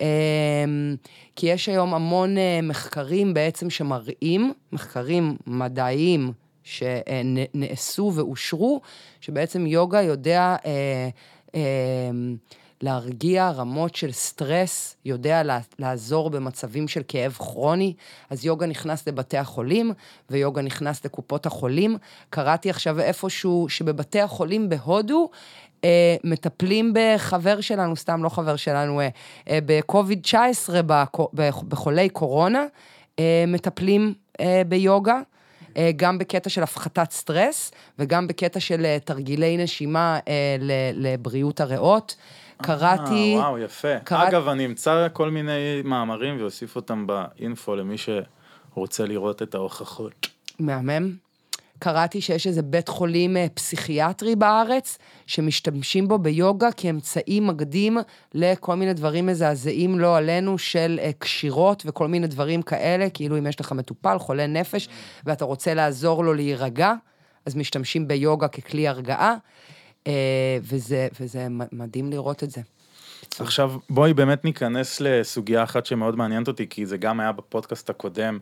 אמ, כי יש היום המון אה, מחקרים בעצם שמראים, מחקרים מדעיים שנעשו ואושרו, שבעצם יוגה יודע אה, אה, להרגיע רמות של סטרס, יודע לעזור במצבים של כאב כרוני, אז יוגה נכנס לבתי החולים, ויוגה נכנס לקופות החולים. קראתי עכשיו איפשהו שבבתי החולים בהודו, מטפלים בחבר שלנו, סתם לא חבר שלנו, אה, אה, בקוביד 19, בחולי קורונה, אה, מטפלים אה, ביוגה. אה, גם בקטע של הפחתת סטרס וגם בקטע של אה, תרגילי נשימה אה, לבריאות הריאות. קראתי... אה, וואו, יפה. קראת... אגב, אני אמצא כל מיני מאמרים ואוסיף אותם באינפו למי שרוצה לראות את ההוכחות. מהמם. קראתי שיש איזה בית חולים אה, פסיכיאטרי בארץ, שמשתמשים בו ביוגה כאמצעי מקדים לכל מיני דברים מזעזעים לא עלינו של אה, קשירות וכל מיני דברים כאלה, כאילו אם יש לך מטופל, חולה נפש, ואתה רוצה לעזור לו להירגע, אז משתמשים ביוגה ככלי הרגעה. אה, וזה, וזה מדהים לראות את זה. עכשיו בואי באמת ניכנס לסוגיה אחת שמאוד מעניינת אותי, כי זה גם היה בפודקאסט הקודם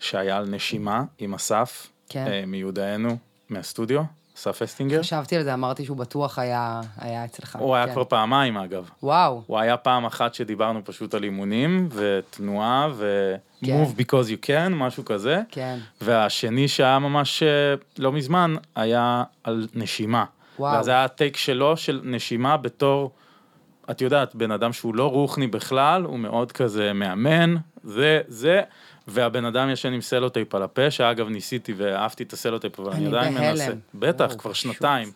שהיה על נשימה עם אסף, כן. אה, מיודענו, מהסטודיו, אסף אסטינגר. חשבתי על זה, אמרתי שהוא בטוח היה, היה אצלך. הוא היה כן. כבר פעמיים אגב. וואו. הוא היה פעם אחת שדיברנו פשוט על אימונים ותנועה ו... כן. move because you can, משהו כזה. כן. והשני שהיה ממש אה, לא מזמן, היה על נשימה. וואו. ואז היה הטייק שלו של נשימה בתור, את יודעת, בן אדם שהוא לא רוחני בכלל, הוא מאוד כזה מאמן, זה, זה, והבן אדם ישן עם סלוטייפ על הפה, שאגב ניסיתי ואהבתי את הסלוטייפ, אבל אני עדיין מנסה. בטח, כבר שנתיים.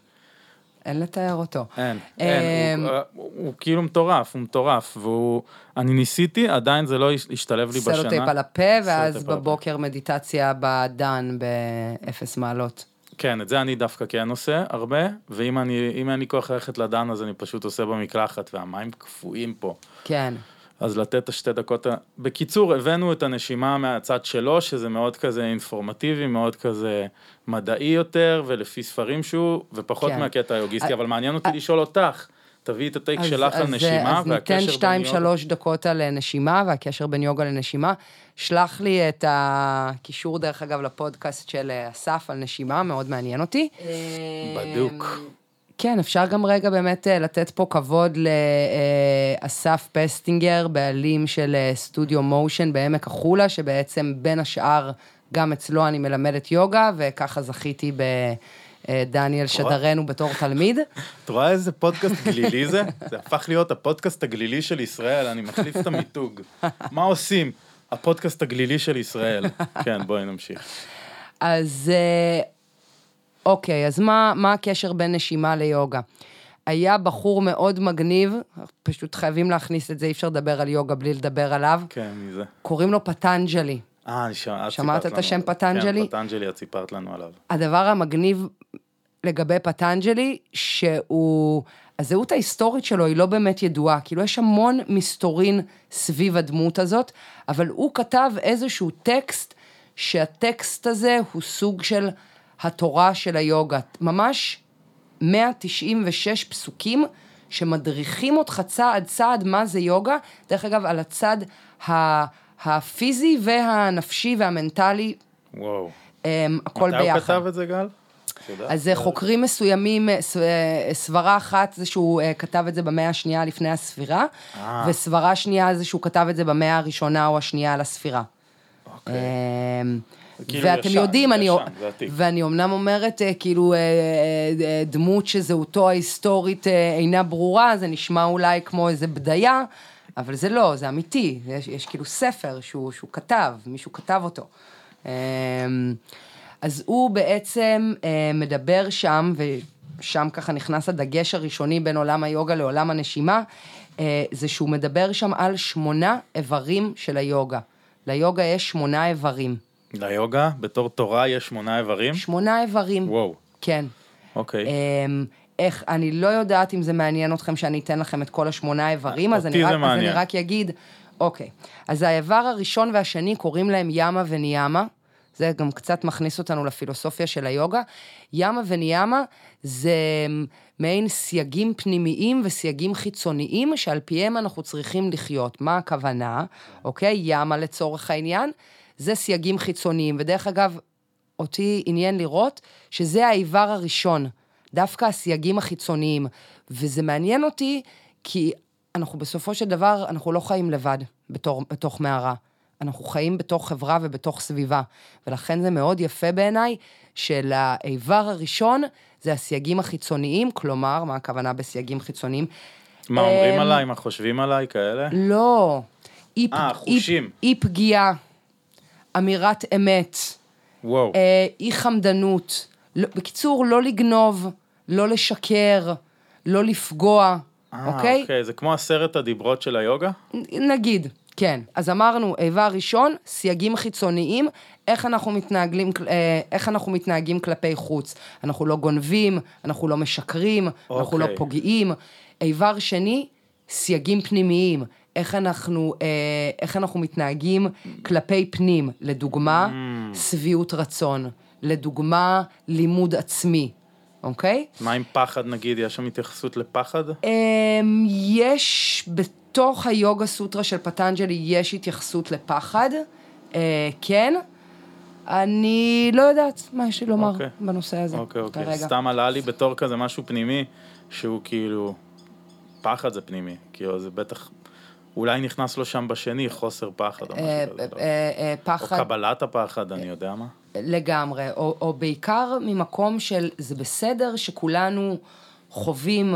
אין לתאר אותו. אין, אין, הוא, אמ, הוא, הוא כאילו מטורף, הוא מטורף, והוא, אני ניסיתי, עדיין זה לא השתלב לי בשנה. סלוטייפ על הפה, ואז בבוקר מדיטציה בדן באפס מעלות. כן, את זה אני דווקא כן עושה הרבה, ואם אני, אין לי כוח ללכת לדן, אז אני פשוט עושה במקלחת, והמים קפואים פה. כן. אז לתת את השתי דקות, בקיצור, הבאנו את הנשימה מהצד שלו, שזה מאוד כזה אינפורמטיבי, מאוד כזה מדעי יותר, ולפי ספרים שהוא, ופחות כן. מהקטע היוגיסטי, אבל מעניין אותי לשאול אותך. תביאי את הטייק שלך על נשימה, והקשר בין יוגה. אז ניתן שתיים, שלוש דקות על נשימה, והקשר בין יוגה לנשימה. שלח לי את הקישור, דרך אגב, לפודקאסט של אסף על נשימה, מאוד מעניין אותי. בדוק. כן, אפשר גם רגע באמת אה, לתת פה כבוד לאסף פסטינגר, בעלים של אה, סטודיו מושן בעמק החולה, שבעצם בין השאר, גם אצלו אני מלמדת יוגה, וככה זכיתי ב... אה, דניאל שדרנו בתור תלמיד. את רואה איזה פודקאסט גלילי זה? זה הפך להיות הפודקאסט הגלילי של ישראל, אני מחליף את המיתוג. מה עושים? הפודקאסט הגלילי של ישראל. כן, בואי נמשיך. אז אה, אוקיי, אז מה, מה הקשר בין נשימה ליוגה? היה בחור מאוד מגניב, פשוט חייבים להכניס את זה, אי אפשר לדבר על יוגה בלי לדבר עליו. כן, מי זה? קוראים לו פטנג'לי. אה, אני שמעת את השם פטנג'לי? כן, פטנג'לי, את סיפרת לנו עליו. הדבר המגניב לגבי פטנג'לי, שהוא, הזהות ההיסטורית שלו היא לא באמת ידועה, כאילו יש המון מסתורין סביב הדמות הזאת, אבל הוא כתב איזשהו טקסט, שהטקסט הזה הוא סוג של התורה של היוגה, ממש 196 פסוקים שמדריכים אותך צעד צעד מה זה יוגה, דרך אגב, על הצד ה... הפיזי והנפשי והמנטלי. וואו. Um, הכל מתי ביחד. מתי הוא כתב את זה, גל? אז חוקרים מסוימים, אה, אה, סברה אחת זה שהוא אה, כתב את זה במאה השנייה לפני הספירה, וסברה שנייה זה שהוא כתב את זה במאה הראשונה או השנייה על הספירה. אוקיי. אמ, כאילו ואתם ישן, יודעים, אני, ואני אמנם אומרת, כאילו, דמות שזהותו ההיסטורית אינה ברורה, זה נשמע אולי כמו איזה בדיה, אבל זה לא, זה אמיתי, יש, יש כאילו ספר שהוא, שהוא כתב, מישהו כתב אותו. אמ, אז הוא בעצם אה, מדבר שם, ושם ככה נכנס הדגש הראשוני בין עולם היוגה לעולם הנשימה, אה, זה שהוא מדבר שם על שמונה איברים של היוגה. ליוגה יש שמונה איברים. ליוגה? בתור תורה יש שמונה איברים? שמונה איברים. וואו. כן. אוקיי. אמ, איך, אני לא יודעת אם זה מעניין אתכם שאני אתן לכם את כל השמונה איברים, אז אני, רק, אז אני רק אגיד, אוקיי. אז האיבר הראשון והשני קוראים להם ימה וניאמה, זה גם קצת מכניס אותנו לפילוסופיה של היוגה. ימה וניאמה זה מעין סייגים פנימיים וסייגים חיצוניים שעל פיהם אנחנו צריכים לחיות. מה הכוונה? אוקיי? ימה לצורך העניין, זה סייגים חיצוניים. ודרך אגב, אותי עניין לראות שזה האיבר הראשון, דווקא הסייגים החיצוניים. וזה מעניין אותי כי אנחנו בסופו של דבר, אנחנו לא חיים לבד בתור, בתוך מערה. אנחנו חיים בתוך חברה ובתוך סביבה. ולכן זה מאוד יפה בעיניי, שלאיבר הראשון זה הסייגים החיצוניים, כלומר, מה הכוונה בסייגים חיצוניים? מה אומרים אמ, עליי, מה חושבים עליי, כאלה? לא. אה, חושים. אי פגיעה, אמירת אמת, וואו. אה, אי חמדנות. לא, בקיצור, לא לגנוב, לא לשקר, לא לפגוע, אה, אוקיי? אוקיי, זה כמו עשרת הדיברות של היוגה? נגיד, כן. אז אמרנו, איבר ראשון, סייגים חיצוניים, איך אנחנו מתנהגים, אה, איך אנחנו מתנהגים כלפי חוץ. אנחנו לא גונבים, אנחנו לא משקרים, אנחנו לא אוקיי. פוגעים. איבר שני, סייגים פנימיים. איך אנחנו, אה, איך אנחנו מתנהגים כלפי פנים. לדוגמה, שביעות רצון. לדוגמה, לימוד עצמי, אוקיי? מה עם פחד, נגיד? יש שם התייחסות לפחד? אמ, יש, בתוך היוגה סוטרה של פטנג'לי יש התייחסות לפחד, אה, כן. אני לא יודעת מה יש לי לומר אוקיי. בנושא הזה אוקיי, אוקיי. כרגע. סתם עלה לי בתור כזה משהו פנימי, שהוא כאילו... פחד זה פנימי. כאילו, זה בטח... אולי נכנס לו שם בשני חוסר פחד או משהו אה, כזה. לא? אה, אה, או פחד קבלת הפחד, אני יודע מה. לגמרי, או, או בעיקר ממקום של זה בסדר שכולנו חווים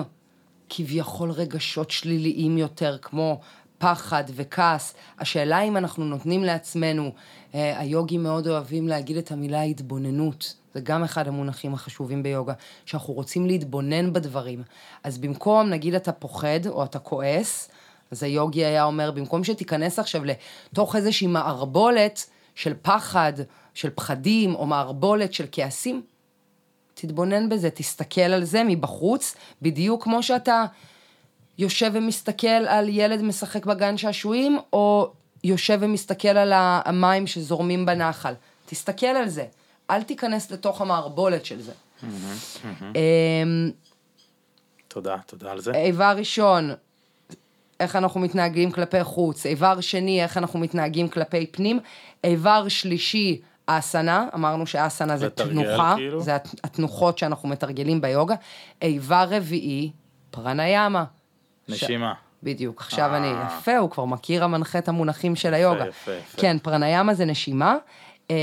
כביכול רגשות שליליים יותר, כמו פחד וכעס. השאלה אם אנחנו נותנים לעצמנו, אה, היוגים מאוד אוהבים להגיד את המילה התבוננות. זה גם אחד המונחים החשובים ביוגה, שאנחנו רוצים להתבונן בדברים. אז במקום, נגיד אתה פוחד או אתה כועס, אז היוגי היה אומר, במקום שתיכנס עכשיו לתוך איזושהי מערבולת של פחד, של פחדים, או מערבולת של כעסים, תתבונן בזה, תסתכל על זה מבחוץ, בדיוק כמו שאתה יושב ומסתכל על ילד משחק בגן שעשועים, או יושב ומסתכל על המים שזורמים בנחל. תסתכל על זה, אל תיכנס לתוך המערבולת של זה. אמ, תודה, תודה על זה. איבר ראשון, איך אנחנו מתנהגים כלפי חוץ, איבר שני, איך אנחנו מתנהגים כלפי פנים, איבר שלישי, אסנה, אמרנו שאסנה זה תנוחה, כאילו? זה הת- התנוחות שאנחנו מתרגלים ביוגה, איבר רביעי, פרניאמה. נשימה. בדיוק, עכשיו אה. אני, יפה, הוא כבר מכיר המנחה את המונחים של היוגה. יפה, יפה. כן, פרניאמה זה נשימה, אה,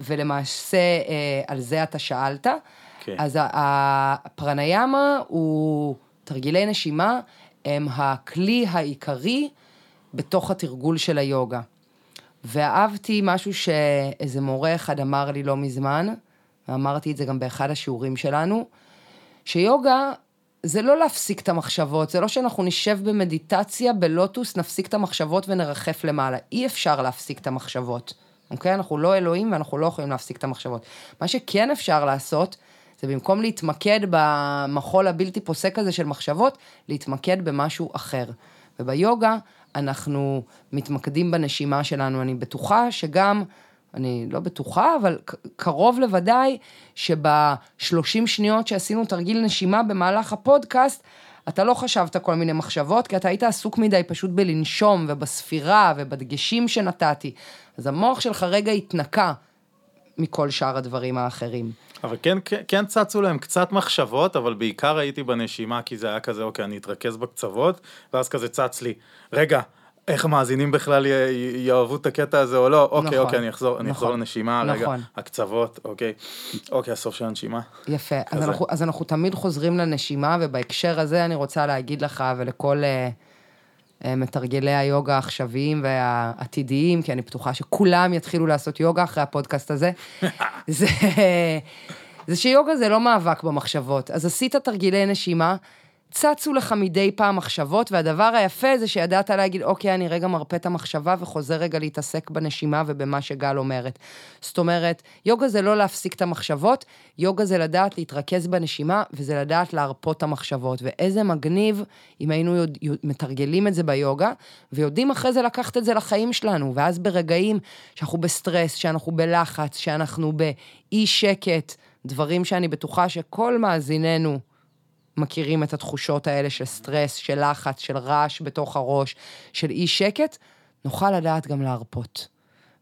ולמעשה אה, על זה אתה שאלת. כן. אז הפרניאמה הוא, תרגילי נשימה הם הכלי העיקרי בתוך התרגול של היוגה. ואהבתי משהו שאיזה מורה אחד אמר לי לא מזמן, ואמרתי את זה גם באחד השיעורים שלנו, שיוגה זה לא להפסיק את המחשבות, זה לא שאנחנו נשב במדיטציה, בלוטוס, נפסיק את המחשבות ונרחף למעלה. אי אפשר להפסיק את המחשבות, אוקיי? אנחנו לא אלוהים ואנחנו לא יכולים להפסיק את המחשבות. מה שכן אפשר לעשות, זה במקום להתמקד במחול הבלתי פוסק הזה של מחשבות, להתמקד במשהו אחר. וביוגה אנחנו מתמקדים בנשימה שלנו. אני בטוחה שגם, אני לא בטוחה, אבל קרוב לוודאי שב-30 שניות שעשינו תרגיל נשימה במהלך הפודקאסט, אתה לא חשבת כל מיני מחשבות, כי אתה היית עסוק מדי פשוט בלנשום ובספירה ובדגשים שנתתי. אז המוח שלך רגע התנקה מכל שאר הדברים האחרים. אבל כן, כן, כן צצו להם קצת מחשבות, אבל בעיקר הייתי בנשימה, כי זה היה כזה, אוקיי, אני אתרכז בקצוות, ואז כזה צץ לי, רגע, איך המאזינים בכלל י- י- יאהבו את הקטע הזה או לא? אוקיי, נכון, אוקיי, אני אחזור, אני אחזור נכון, לנשימה, רגע, נכון. הקצוות, אוקיי, אוקיי, הסוף של הנשימה. יפה. אז. אנחנו, אז אנחנו תמיד חוזרים לנשימה, ובהקשר הזה אני רוצה להגיד לך ולכל אה, מתרגלי היוגה העכשוויים והעתידיים, כי אני בטוחה שכולם יתחילו לעשות יוגה אחרי הפודקאסט הזה, זה, זה שיוגה זה לא מאבק במחשבות. אז עשית תרגילי נשימה, צצו לך מדי פעם מחשבות, והדבר היפה זה שידעת להגיד, אוקיי, אני רגע מרפה את המחשבה וחוזר רגע להתעסק בנשימה ובמה שגל אומרת. זאת אומרת, יוגה זה לא להפסיק את המחשבות, יוגה זה לדעת להתרכז בנשימה, וזה לדעת להרפות את המחשבות. ואיזה מגניב אם היינו יודע, מתרגלים את זה ביוגה, ויודעים אחרי זה לקחת את זה לחיים שלנו, ואז ברגעים שאנחנו בסטרס, שאנחנו בלחץ, שאנחנו באי שקט, דברים שאני בטוחה שכל מאזינינו, מכירים את התחושות האלה של סטרס, של לחץ, של רעש בתוך הראש, של אי שקט, נוכל לדעת גם להרפות.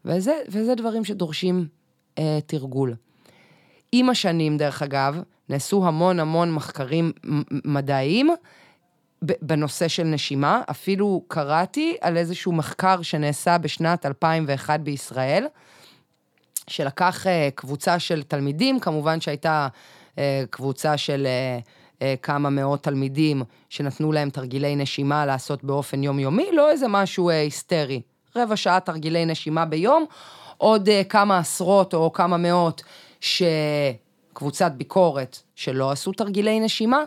וזה, וזה דברים שדורשים אה, תרגול. עם השנים, דרך אגב, נעשו המון המון מחקרים מדעיים בנושא של נשימה. אפילו קראתי על איזשהו מחקר שנעשה בשנת 2001 בישראל, שלקח אה, קבוצה של תלמידים, כמובן שהייתה אה, קבוצה של... אה, כמה מאות תלמידים שנתנו להם תרגילי נשימה לעשות באופן יומיומי, לא איזה משהו אה, היסטרי. רבע שעה תרגילי נשימה ביום, עוד אה, כמה עשרות או כמה מאות שקבוצת ביקורת שלא עשו תרגילי נשימה,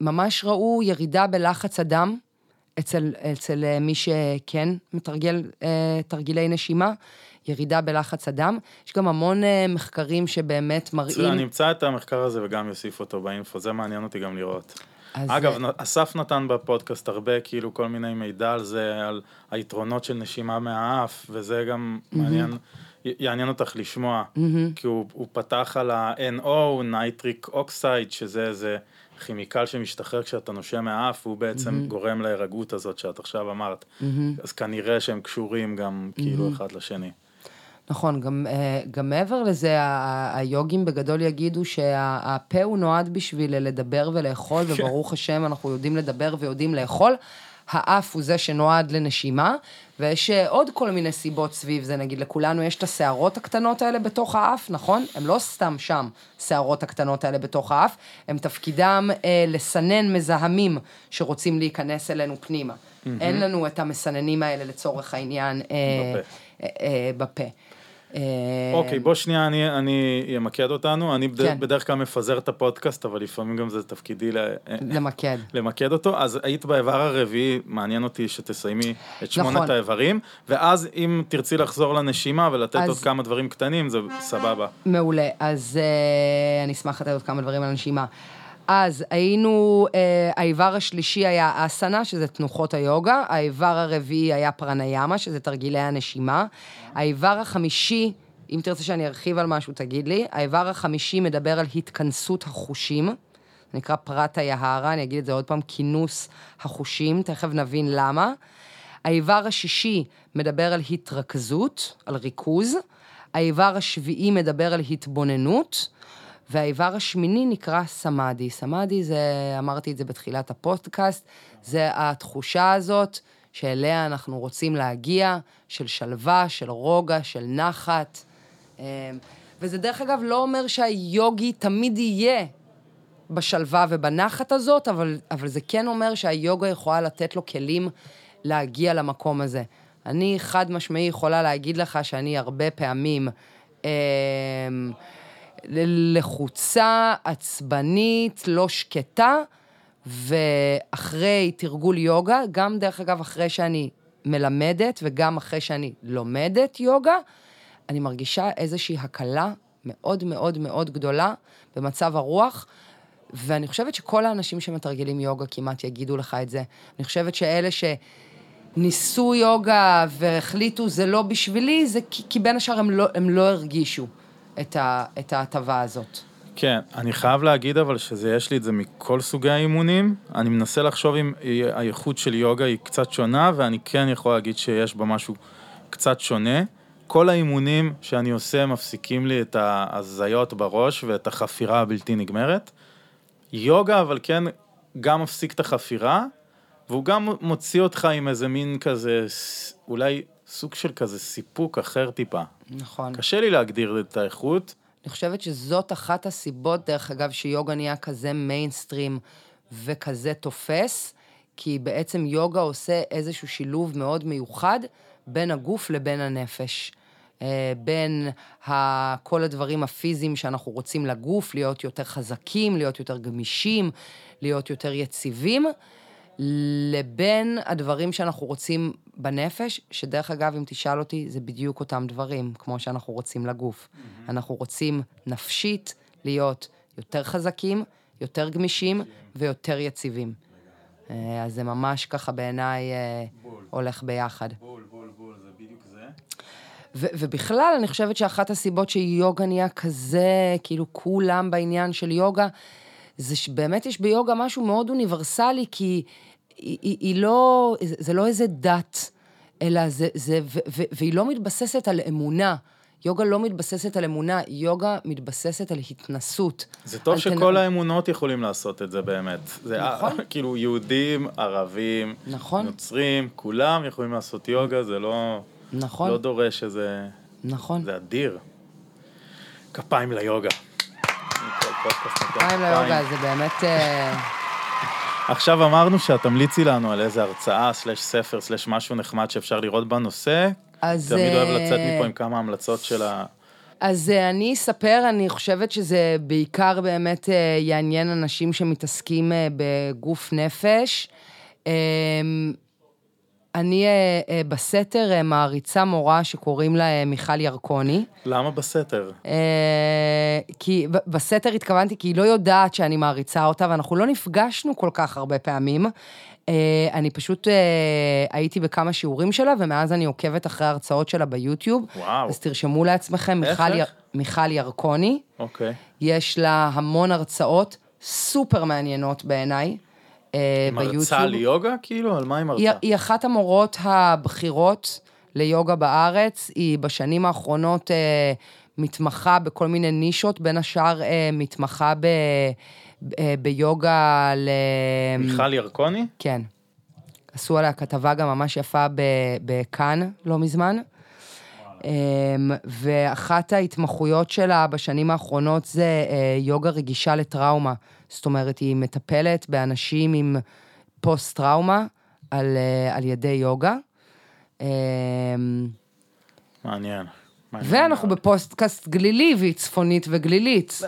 וממש ראו ירידה בלחץ הדם אצל, אצל מי שכן מתרגל תרגילי נשימה. ירידה בלחץ הדם. יש גם המון אה, מחקרים שבאמת מראים... מצוין, נמצא את המחקר הזה וגם יוסיף אותו באינפו, זה מעניין אותי גם לראות. אגב, זה... אסף נתן בפודקאסט הרבה, כאילו, כל מיני מידע על זה, על היתרונות של נשימה מהאף, וזה גם mm-hmm. מעניין, יעניין אותך לשמוע, mm-hmm. כי הוא, הוא פתח על ה-NO, nitric oxide, שזה איזה כימיקל שמשתחרר כשאתה נושם מהאף, הוא בעצם mm-hmm. גורם להירגעות הזאת שאת עכשיו אמרת. Mm-hmm. אז כנראה שהם קשורים גם, mm-hmm. כאילו, אחד לשני. נכון, גם, אה, גם מעבר לזה, היוגים בגדול יגידו שהפה הוא נועד בשביל לדבר ולאכול. וברוך השם, אנחנו יודעים לדבר ויודעים לאכול. האף הוא זה שנועד לנשימה, ויש אה, עוד כל מיני סיבות סביב זה, נגיד לכולנו יש את השערות הקטנות האלה בתוך האף, נכון? הם לא סתם שם, השערות הקטנות האלה בתוך האף, הם תפקידם אה, לסנן מזהמים שרוצים להיכנס אלינו פנימה. Mm-hmm. אין לנו את המסננים האלה לצורך העניין אה, בפה. אה, אה, בפה. אה, אוקיי, בוא שנייה, אני, אני אמקד אותנו. אני כן. בדרך כלל מפזר את הפודקאסט, אבל לפעמים גם זה תפקידי למקד. למקד אותו. אז היית באיבר הרביעי, מעניין אותי שתסיימי את שמונת נכון. האיברים, ואז אם תרצי לחזור לנשימה ולתת אז... עוד כמה דברים קטנים, זה סבבה. מעולה, אז uh, אני אשמח לתת עוד כמה דברים על הנשימה. אז היינו, אה, האיבר השלישי היה אסנה, שזה תנוחות היוגה, האיבר הרביעי היה פרניאמה, שזה תרגילי הנשימה, האיבר החמישי, אם תרצה שאני ארחיב על משהו, תגיד לי, האיבר החמישי מדבר על התכנסות החושים, זה נקרא פרט היהרה, אני אגיד את זה עוד פעם, כינוס החושים, תכף נבין למה. האיבר השישי מדבר על התרכזות, על ריכוז. האיבר השביעי מדבר על התבוננות. והאיבר השמיני נקרא סמאדי. סמאדי זה, אמרתי את זה בתחילת הפודקאסט, זה התחושה הזאת שאליה אנחנו רוצים להגיע, של שלווה, של רוגע, של נחת. אמ, וזה דרך אגב לא אומר שהיוגי תמיד יהיה בשלווה ובנחת הזאת, אבל, אבל זה כן אומר שהיוגה יכולה לתת לו כלים להגיע למקום הזה. אני חד משמעי יכולה להגיד לך שאני הרבה פעמים... אה, לחוצה, עצבנית, לא שקטה, ואחרי תרגול יוגה, גם דרך אגב אחרי שאני מלמדת וגם אחרי שאני לומדת יוגה, אני מרגישה איזושהי הקלה מאוד מאוד מאוד גדולה במצב הרוח, ואני חושבת שכל האנשים שמתרגלים יוגה כמעט יגידו לך את זה. אני חושבת שאלה שניסו יוגה והחליטו זה לא בשבילי, זה כי, כי בין השאר הם לא, הם לא הרגישו. את ההטבה הזאת. כן, אני חייב להגיד אבל שיש לי את זה מכל סוגי האימונים. אני מנסה לחשוב אם האיכות של יוגה היא קצת שונה, ואני כן יכול להגיד שיש בה משהו קצת שונה. כל האימונים שאני עושה מפסיקים לי את ההזיות בראש ואת החפירה הבלתי נגמרת. יוגה אבל כן גם מפסיק את החפירה, והוא גם מוציא אותך עם איזה מין כזה, אולי סוג של כזה סיפוק אחר טיפה. נכון. קשה לי להגדיר את האיכות. אני חושבת שזאת אחת הסיבות, דרך אגב, שיוגה נהיה כזה מיינסטרים וכזה תופס, כי בעצם יוגה עושה איזשהו שילוב מאוד מיוחד בין הגוף לבין הנפש. אה, בין ה- כל הדברים הפיזיים שאנחנו רוצים לגוף, להיות יותר חזקים, להיות יותר גמישים, להיות יותר יציבים, לבין הדברים שאנחנו רוצים בנפש, שדרך אגב, אם תשאל אותי, זה בדיוק אותם דברים, כמו שאנחנו רוצים לגוף. אנחנו רוצים נפשית להיות יותר חזקים, יותר גמישים ויותר יציבים. אה, אז זה ממש ככה בעיניי אה, הולך ביחד. בול, בול, בול, זה בדיוק זה. ו- ובכלל, אני חושבת שאחת הסיבות שיוגה נהיה כזה, כאילו כולם בעניין של יוגה, זה שבאמת יש ביוגה משהו מאוד אוניברסלי, כי היא, היא, היא לא, זה לא איזה דת, אלא זה, זה ו- ו- והיא לא מתבססת על אמונה. יוגה לא מתבססת על אמונה, יוגה מתבססת על התנסות. זה טוב שכל תנ- האמונות יכולים לעשות את זה באמת. זה נכון. כאילו יהודים, ערבים, נכון. נוצרים, כולם יכולים לעשות יוגה, זה לא, נכון, לא דורש איזה... נכון. זה אדיר. כפיים ליוגה. פודקאסט נותן כפיים ליוגה זה באמת... אה, עכשיו אמרנו שאת תמליצי לנו על איזה הרצאה, סלש ספר, סלש משהו נחמד שאפשר לראות בנושא. אז... תמיד אוהב אה, לצאת מפה עם כמה המלצות של ה... אז אה, אני אספר, אני חושבת שזה בעיקר באמת יעניין אנשים שמתעסקים בגוף נפש. אני אה, אה, בסתר אה, מעריצה מורה שקוראים לה אה, מיכל ירקוני. למה בסתר? אה, כי בסתר התכוונתי כי היא לא יודעת שאני מעריצה אותה, ואנחנו לא נפגשנו כל כך הרבה פעמים. אה, אני פשוט אה, הייתי בכמה שיעורים שלה, ומאז אני עוקבת אחרי ההרצאות שלה ביוטיוב. וואו. אז תרשמו לעצמכם, איך, מיכל, יר? מיכל ירקוני, אוקיי. יש לה המון הרצאות סופר מעניינות בעיניי. אה, ביוטיוב. מרצה ליוגה כאילו? על מה היא מרצה? היא, היא אחת המורות הבכירות ליוגה בארץ. היא בשנים האחרונות אה, מתמחה בכל מיני נישות, בין השאר אה, מתמחה ב, אה, ביוגה ל... מיכל ירקוני? כן. עשו עליה כתבה גם ממש יפה בכאן לא מזמן. אמ, ואחת ההתמחויות שלה בשנים האחרונות זה אה, יוגה רגישה לטראומה. זאת אומרת, היא מטפלת באנשים עם פוסט-טראומה על, אה, על ידי יוגה. אמ, מעניין. ואנחנו. בפודקאסט גלילי, והיא צפונית וגלילית.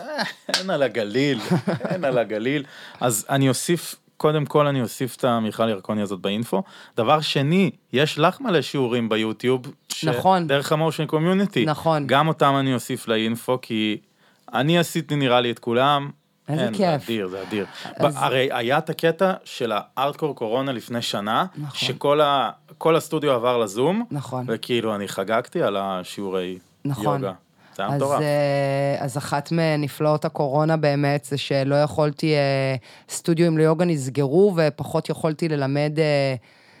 אין על הגליל, אין על הגליל. אז אני אוסיף, קודם כל אני אוסיף את המיכל ירקוני הזאת באינפו. דבר שני, יש לך מלא שיעורים ביוטיוב. ש- נכון. דרך המושן קומיוניטי. נכון. גם אותם אני אוסיף לאינפו, כי אני עשיתי נראה לי את כולם. איזה אין, כיף. זה אדיר, זה אדיר. אז- הרי היה את הקטע של הארדקור קורונה לפני שנה, נכון. שכל ה- כל הסטודיו עבר לזום, נכון. וכאילו אני חגגתי על השיעורי נכון. יוגה. זה היה אז, מטורף. אה, אז אחת מנפלאות הקורונה באמת זה שלא יכולתי, אה, סטודיואים ליוגה נסגרו ופחות יכולתי ללמד אה,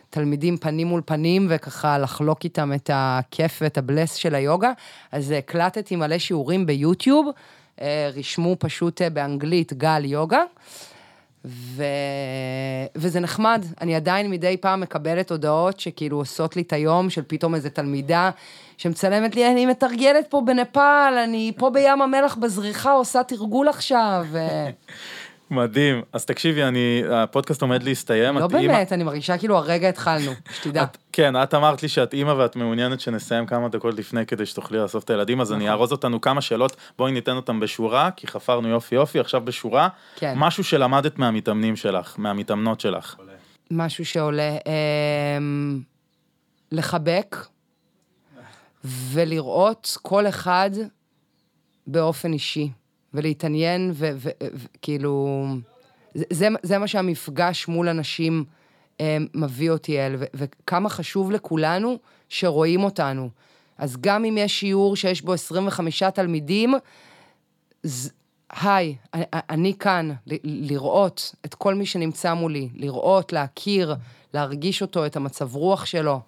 תלמידים פנים מול פנים וככה לחלוק איתם את הכיף ואת הבלס של היוגה. אז הקלטתי מלא שיעורים ביוטיוב, אה, רשמו פשוט אה, באנגלית גל יוגה. ו... וזה נחמד, אני עדיין מדי פעם מקבלת הודעות שכאילו עושות לי את היום של פתאום איזה תלמידה שמצלמת לי, אני מתרגלת פה בנפאל, אני פה בים המלח בזריחה עושה תרגול עכשיו. מדהים. אז תקשיבי, אני, הפודקאסט עומד להסתיים. לא את אימא- באמת, אני מרגישה כאילו הרגע התחלנו, שתדע. את, כן, את אמרת לי שאת אימא ואת מעוניינת שנסיים כמה דקות לפני כדי שתוכלי לאסוף את הילדים, אז נכון. אני אארוז אותנו כמה שאלות, בואי ניתן אותם בשורה, כי חפרנו יופי יופי, עכשיו בשורה. כן. משהו שלמדת מהמתאמנים שלך, מהמתאמנות שלך. משהו שעולה, אמ, לחבק ולראות כל אחד באופן אישי, ולהתעניין, וכאילו, זה, זה, מה שהמפגש מול אנשים אמ, מביא אותי אל, וכמה חשוב לכולנו שרואים אותנו. אז גם אם יש שיעור שיש בו 25 תלמידים, ז- היי, אני, כאן, לראות את כל מי שנמצא מולי, לראות, להכיר, להרגיש אותו, את המצב רוח שלו.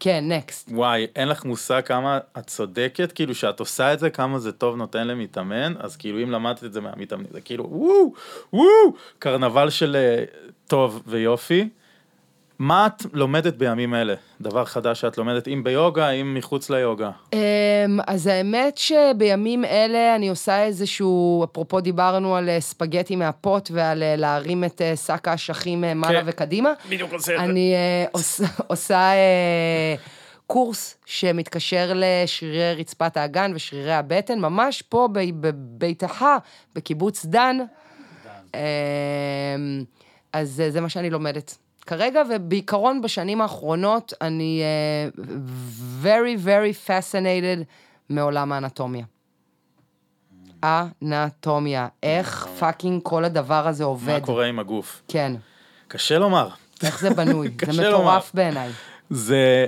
כן, נקסט. וואי, אין לך מושג כמה את צודקת, כאילו שאת עושה את זה, כמה זה טוב נותן למתאמן, אז כאילו אם למדת את זה מהמתאמנים, זה כאילו וואו, וואו, קרנבל של אה, טוב ויופי. מה את לומדת בימים אלה? דבר חדש שאת לומדת, אם ביוגה, אם מחוץ ליוגה. אמ, אז האמת שבימים אלה אני עושה איזשהו, אפרופו דיברנו על אה, ספגטי מהפוט ועל אה, להרים את אה, שק האשכים מעלה כן. וקדימה. בדיוק עושה את זה. אני עוש- עושה קורס שמתקשר לשרירי רצפת האגן ושרירי הבטן, ממש פה בביתך, בקיבוץ דן. אמ, אז זה, זה מה שאני לומדת. כרגע, ובעיקרון בשנים האחרונות, אני uh, very very fascinated מעולם האנטומיה. אנטומיה, איך fucking כל הדבר הזה עובד. מה קורה עם הגוף? כן. קשה לומר. איך זה בנוי? זה מטורף בעיניי. זה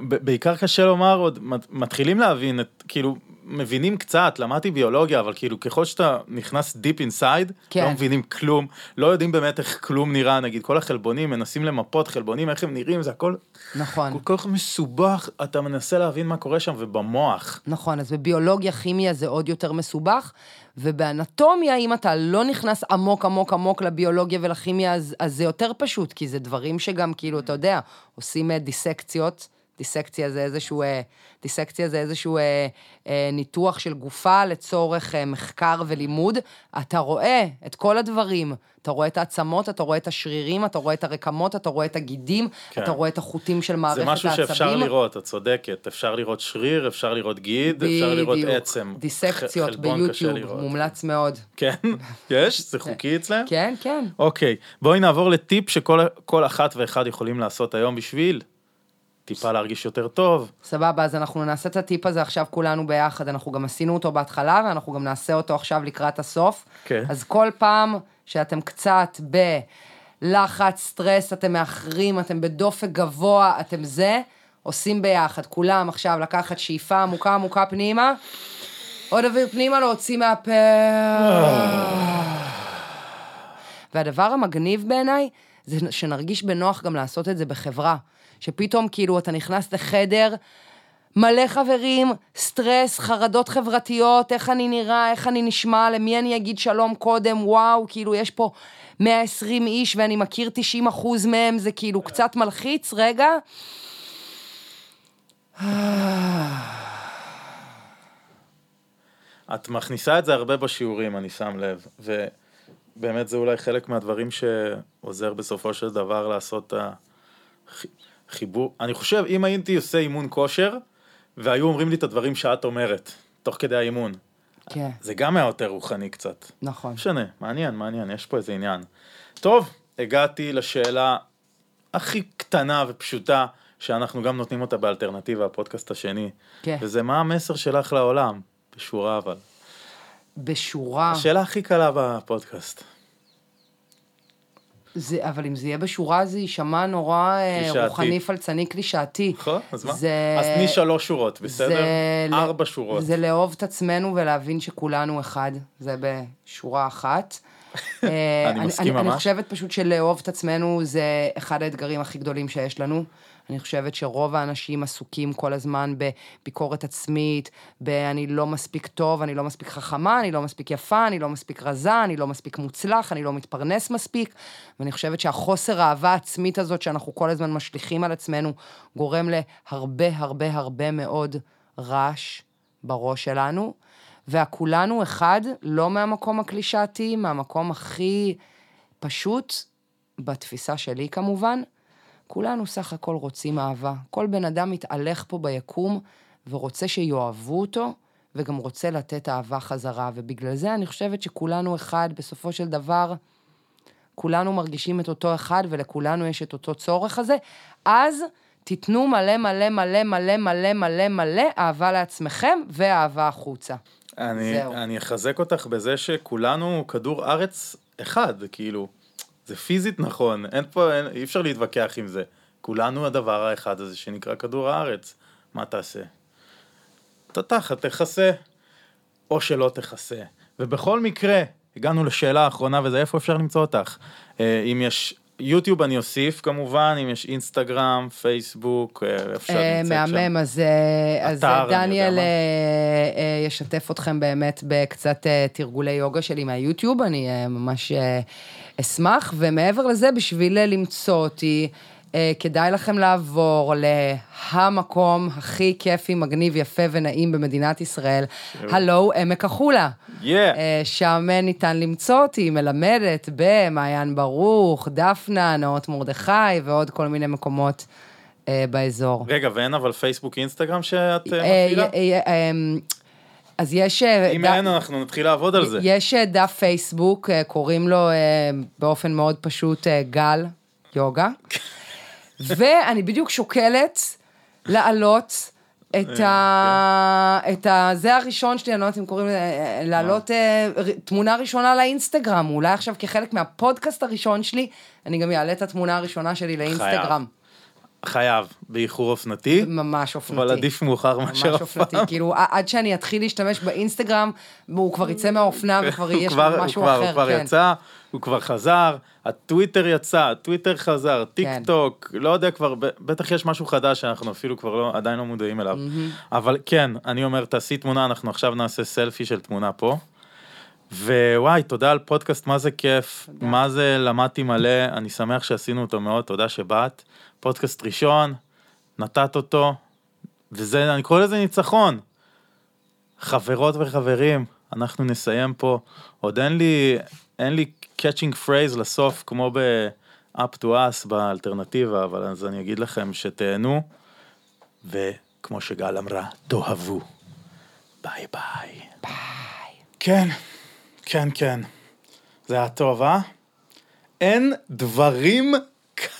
בעיקר קשה לומר, עוד מתחילים להבין את, כאילו, מבינים קצת, למדתי ביולוגיה, אבל כאילו ככל שאתה נכנס deep inside, כן. לא מבינים כלום, לא יודעים באמת איך כלום נראה, נגיד כל החלבונים, מנסים למפות חלבונים, איך הם נראים, זה הכל נכון. כל כך מסובך, אתה מנסה להבין מה קורה שם ובמוח. נכון, אז בביולוגיה, כימיה זה עוד יותר מסובך, ובאנטומיה, אם אתה לא נכנס עמוק עמוק עמוק לביולוגיה ולכימיה, אז, אז זה יותר פשוט, כי זה דברים שגם כאילו, אתה יודע, עושים אה, דיסקציות. דיסקציה זה איזשהו, אה, דיסקציה זה איזשהו אה, אה, ניתוח של גופה לצורך אה, מחקר ולימוד. אתה רואה את כל הדברים, אתה רואה את העצמות, אתה רואה את השרירים, אתה רואה את הרקמות, אתה רואה את הגידים, כן. אתה רואה את החוטים של מערכת העצבים. זה משהו העצבים. שאפשר לראות, את צודקת. אפשר לראות שריר, אפשר לראות גיד, בדיוק. אפשר לראות עצם. דיסקציות ביוטיוב, מומלץ מאוד. כן? יש? זה חוקי אצלם? כן, כן. אוקיי, בואי נעבור לטיפ שכל אחת ואחד יכולים לעשות היום בשביל טיפה להרגיש יותר טוב. סבבה, אז אנחנו נעשה את הטיפ הזה עכשיו כולנו ביחד, אנחנו גם עשינו אותו בהתחלה, ואנחנו גם נעשה אותו עכשיו לקראת הסוף. כן. אז כל פעם שאתם קצת בלחץ, סטרס, אתם מאחרים, אתם בדופק גבוה, אתם זה, עושים ביחד. כולם עכשיו לקחת שאיפה עמוקה עמוקה פנימה, עוד אוויר פנימה, להוציא מהפה. והדבר המגניב בעיניי, זה שנרגיש בנוח גם לעשות את זה בחברה. שפתאום כאילו אתה נכנס לחדר, מלא חברים, סטרס, חרדות חברתיות, איך אני נראה, איך אני נשמע, למי אני אגיד שלום קודם, וואו, כאילו יש פה 120 איש ואני מכיר 90 אחוז מהם, זה כאילו קצת מלחיץ, רגע. את מכניסה את זה הרבה בשיעורים, אני שם לב, ובאמת זה אולי חלק מהדברים שעוזר בסופו של דבר לעשות את חיבור, אני חושב, אם הייתי עושה אימון כושר, והיו אומרים לי את הדברים שאת אומרת, תוך כדי האימון. כן. זה גם היה יותר רוחני קצת. נכון. משנה, מעניין, מעניין, יש פה איזה עניין. טוב, הגעתי לשאלה הכי קטנה ופשוטה, שאנחנו גם נותנים אותה באלטרנטיבה, הפודקאסט השני. כן. וזה מה המסר שלך לעולם, בשורה אבל. בשורה. השאלה הכי קלה בפודקאסט. זה, אבל אם זה יהיה בשורה, זה יישמע נורא אה, קלישאתי. רוחני, פלצני, קלישאתי. נכון, אז מה? זה... אז תני שלוש שורות, בסדר? זה... ארבע שורות. זה לאהוב את עצמנו ולהבין שכולנו אחד, זה בשורה אחת. אה, אני מסכים ממש. אני חושבת פשוט שלאהוב את עצמנו זה אחד האתגרים הכי גדולים שיש לנו. אני חושבת שרוב האנשים עסוקים כל הזמן בביקורת עצמית, ב"אני לא מספיק טוב, אני לא מספיק חכמה, אני לא מספיק יפה, אני לא מספיק רזה, אני לא מספיק מוצלח, אני לא מתפרנס מספיק. ואני חושבת שהחוסר האהבה העצמית הזאת שאנחנו כל הזמן משליכים על עצמנו, גורם להרבה הרבה הרבה מאוד רעש בראש שלנו. והכולנו אחד, לא מהמקום הקלישאתי, מהמקום הכי פשוט, בתפיסה שלי כמובן, כולנו סך הכל רוצים אהבה. כל בן אדם מתהלך פה ביקום ורוצה שיאהבו אותו, וגם רוצה לתת אהבה חזרה. ובגלל זה אני חושבת שכולנו אחד, בסופו של דבר, כולנו מרגישים את אותו אחד, ולכולנו יש את אותו צורך הזה. אז תיתנו מלא מלא מלא מלא מלא מלא מלא אהבה לעצמכם ואהבה החוצה. אני, אני אחזק אותך בזה שכולנו כדור ארץ אחד, כאילו. זה פיזית נכון, אין פה, אין, אי אפשר להתווכח עם זה. כולנו הדבר האחד הזה שנקרא כדור הארץ. מה תעשה? תתחת, תכסה, או שלא תכסה. ובכל מקרה, הגענו לשאלה האחרונה, וזה איפה אפשר למצוא אותך. אה, אם יש יוטיוב אני אוסיף כמובן, אם יש אינסטגרם, פייסבוק, אה, איפה שאת נמצאת שם. מהמם, אז, אה, אז דניאל ישתף אתכם באמת בקצת תרגולי יוגה שלי מהיוטיוב, אני ממש אשמח, ומעבר לזה, בשביל למצוא אותי, אה, כדאי לכם לעבור להמקום הכי כיפי, מגניב, יפה ונעים במדינת ישראל, הלו עמק החולה. Yeah. Uh, שם ניתן למצוא אותי, מלמדת במעיין ברוך, דפנה, נאות מרדכי ועוד כל מיני מקומות אה, באזור. רגע, ואין אבל פייסבוק, אינסטגרם שאת אה, אה, מפעילה? אז יש... אה, אם אין, אנחנו נתחיל לעבוד על זה. יש אה, דף פייסבוק, אה, קוראים לו באופן מאוד פשוט גל יוגה, ואני בדיוק שוקלת להעלות את ה... את ה... זה הראשון שלי, אני לא יודעת אם קוראים לזה, להעלות ר- תמונה ראשונה לאינסטגרם, אולי עכשיו כחלק מהפודקאסט הראשון שלי, אני גם אעלה את התמונה הראשונה שלי לאינסטגרם. חייב, באיחור אופנתי, ממש אופנתי. אבל עדיף מאוחר ממש מאשר אף אופנתי, פעם. כאילו ע- עד שאני אתחיל להשתמש באינסטגרם, הוא כבר יצא מהאופנה וכבר יש כבר- משהו הוא אחר, הוא כבר כן. יצא, הוא כבר חזר, הטוויטר יצא, הטוויטר חזר, טיק כן. טוק, לא יודע כבר, בטח יש משהו חדש שאנחנו אפילו כבר לא, עדיין לא מודעים אליו. אבל כן, אני אומר, תעשי תמונה, אנחנו עכשיו נעשה סלפי של תמונה פה. ווואי, תודה על פודקאסט, מה זה כיף, מה זה למדתי מלא, אני שמח שעשינו אותו מאוד, תודה שבאת. פודקאסט ראשון, נתת אותו, וזה, אני קורא לזה ניצחון. חברות וחברים, אנחנו נסיים פה. עוד אין לי, אין לי catching phrase לסוף, כמו ב-up to us באלטרנטיבה, אבל אז אני אגיד לכם שתהנו, וכמו שגל אמרה, תאהבו. ביי ביי. ביי. כן, כן, כן. זה היה טוב, אה? אין דברים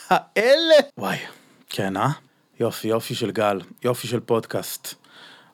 כאלה. וואי, כן, אה? יופי, יופי של גל, יופי של פודקאסט.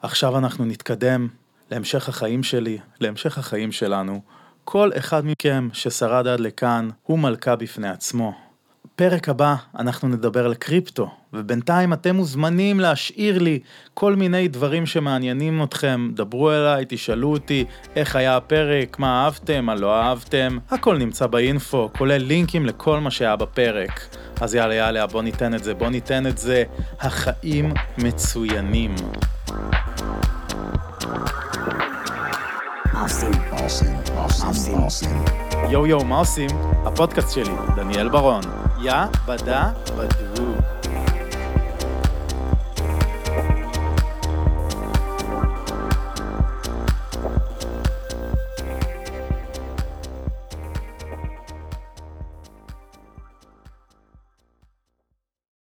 עכשיו אנחנו נתקדם להמשך החיים שלי, להמשך החיים שלנו. כל אחד מכם ששרד עד לכאן הוא מלכה בפני עצמו. פרק הבא אנחנו נדבר על קריפטו, ובינתיים אתם מוזמנים להשאיר לי כל מיני דברים שמעניינים אתכם, דברו אליי, תשאלו אותי איך היה הפרק, מה אהבתם, מה לא אהבתם, הכל נמצא באינפו, כולל לינקים לכל מה שהיה בפרק. אז יאללה יאללה, בוא ניתן את זה, בוא ניתן את זה. החיים מצוינים. יואו יואו, מה עושים? הפודקאסט שלי, דניאל ברון. יא בדה בדו.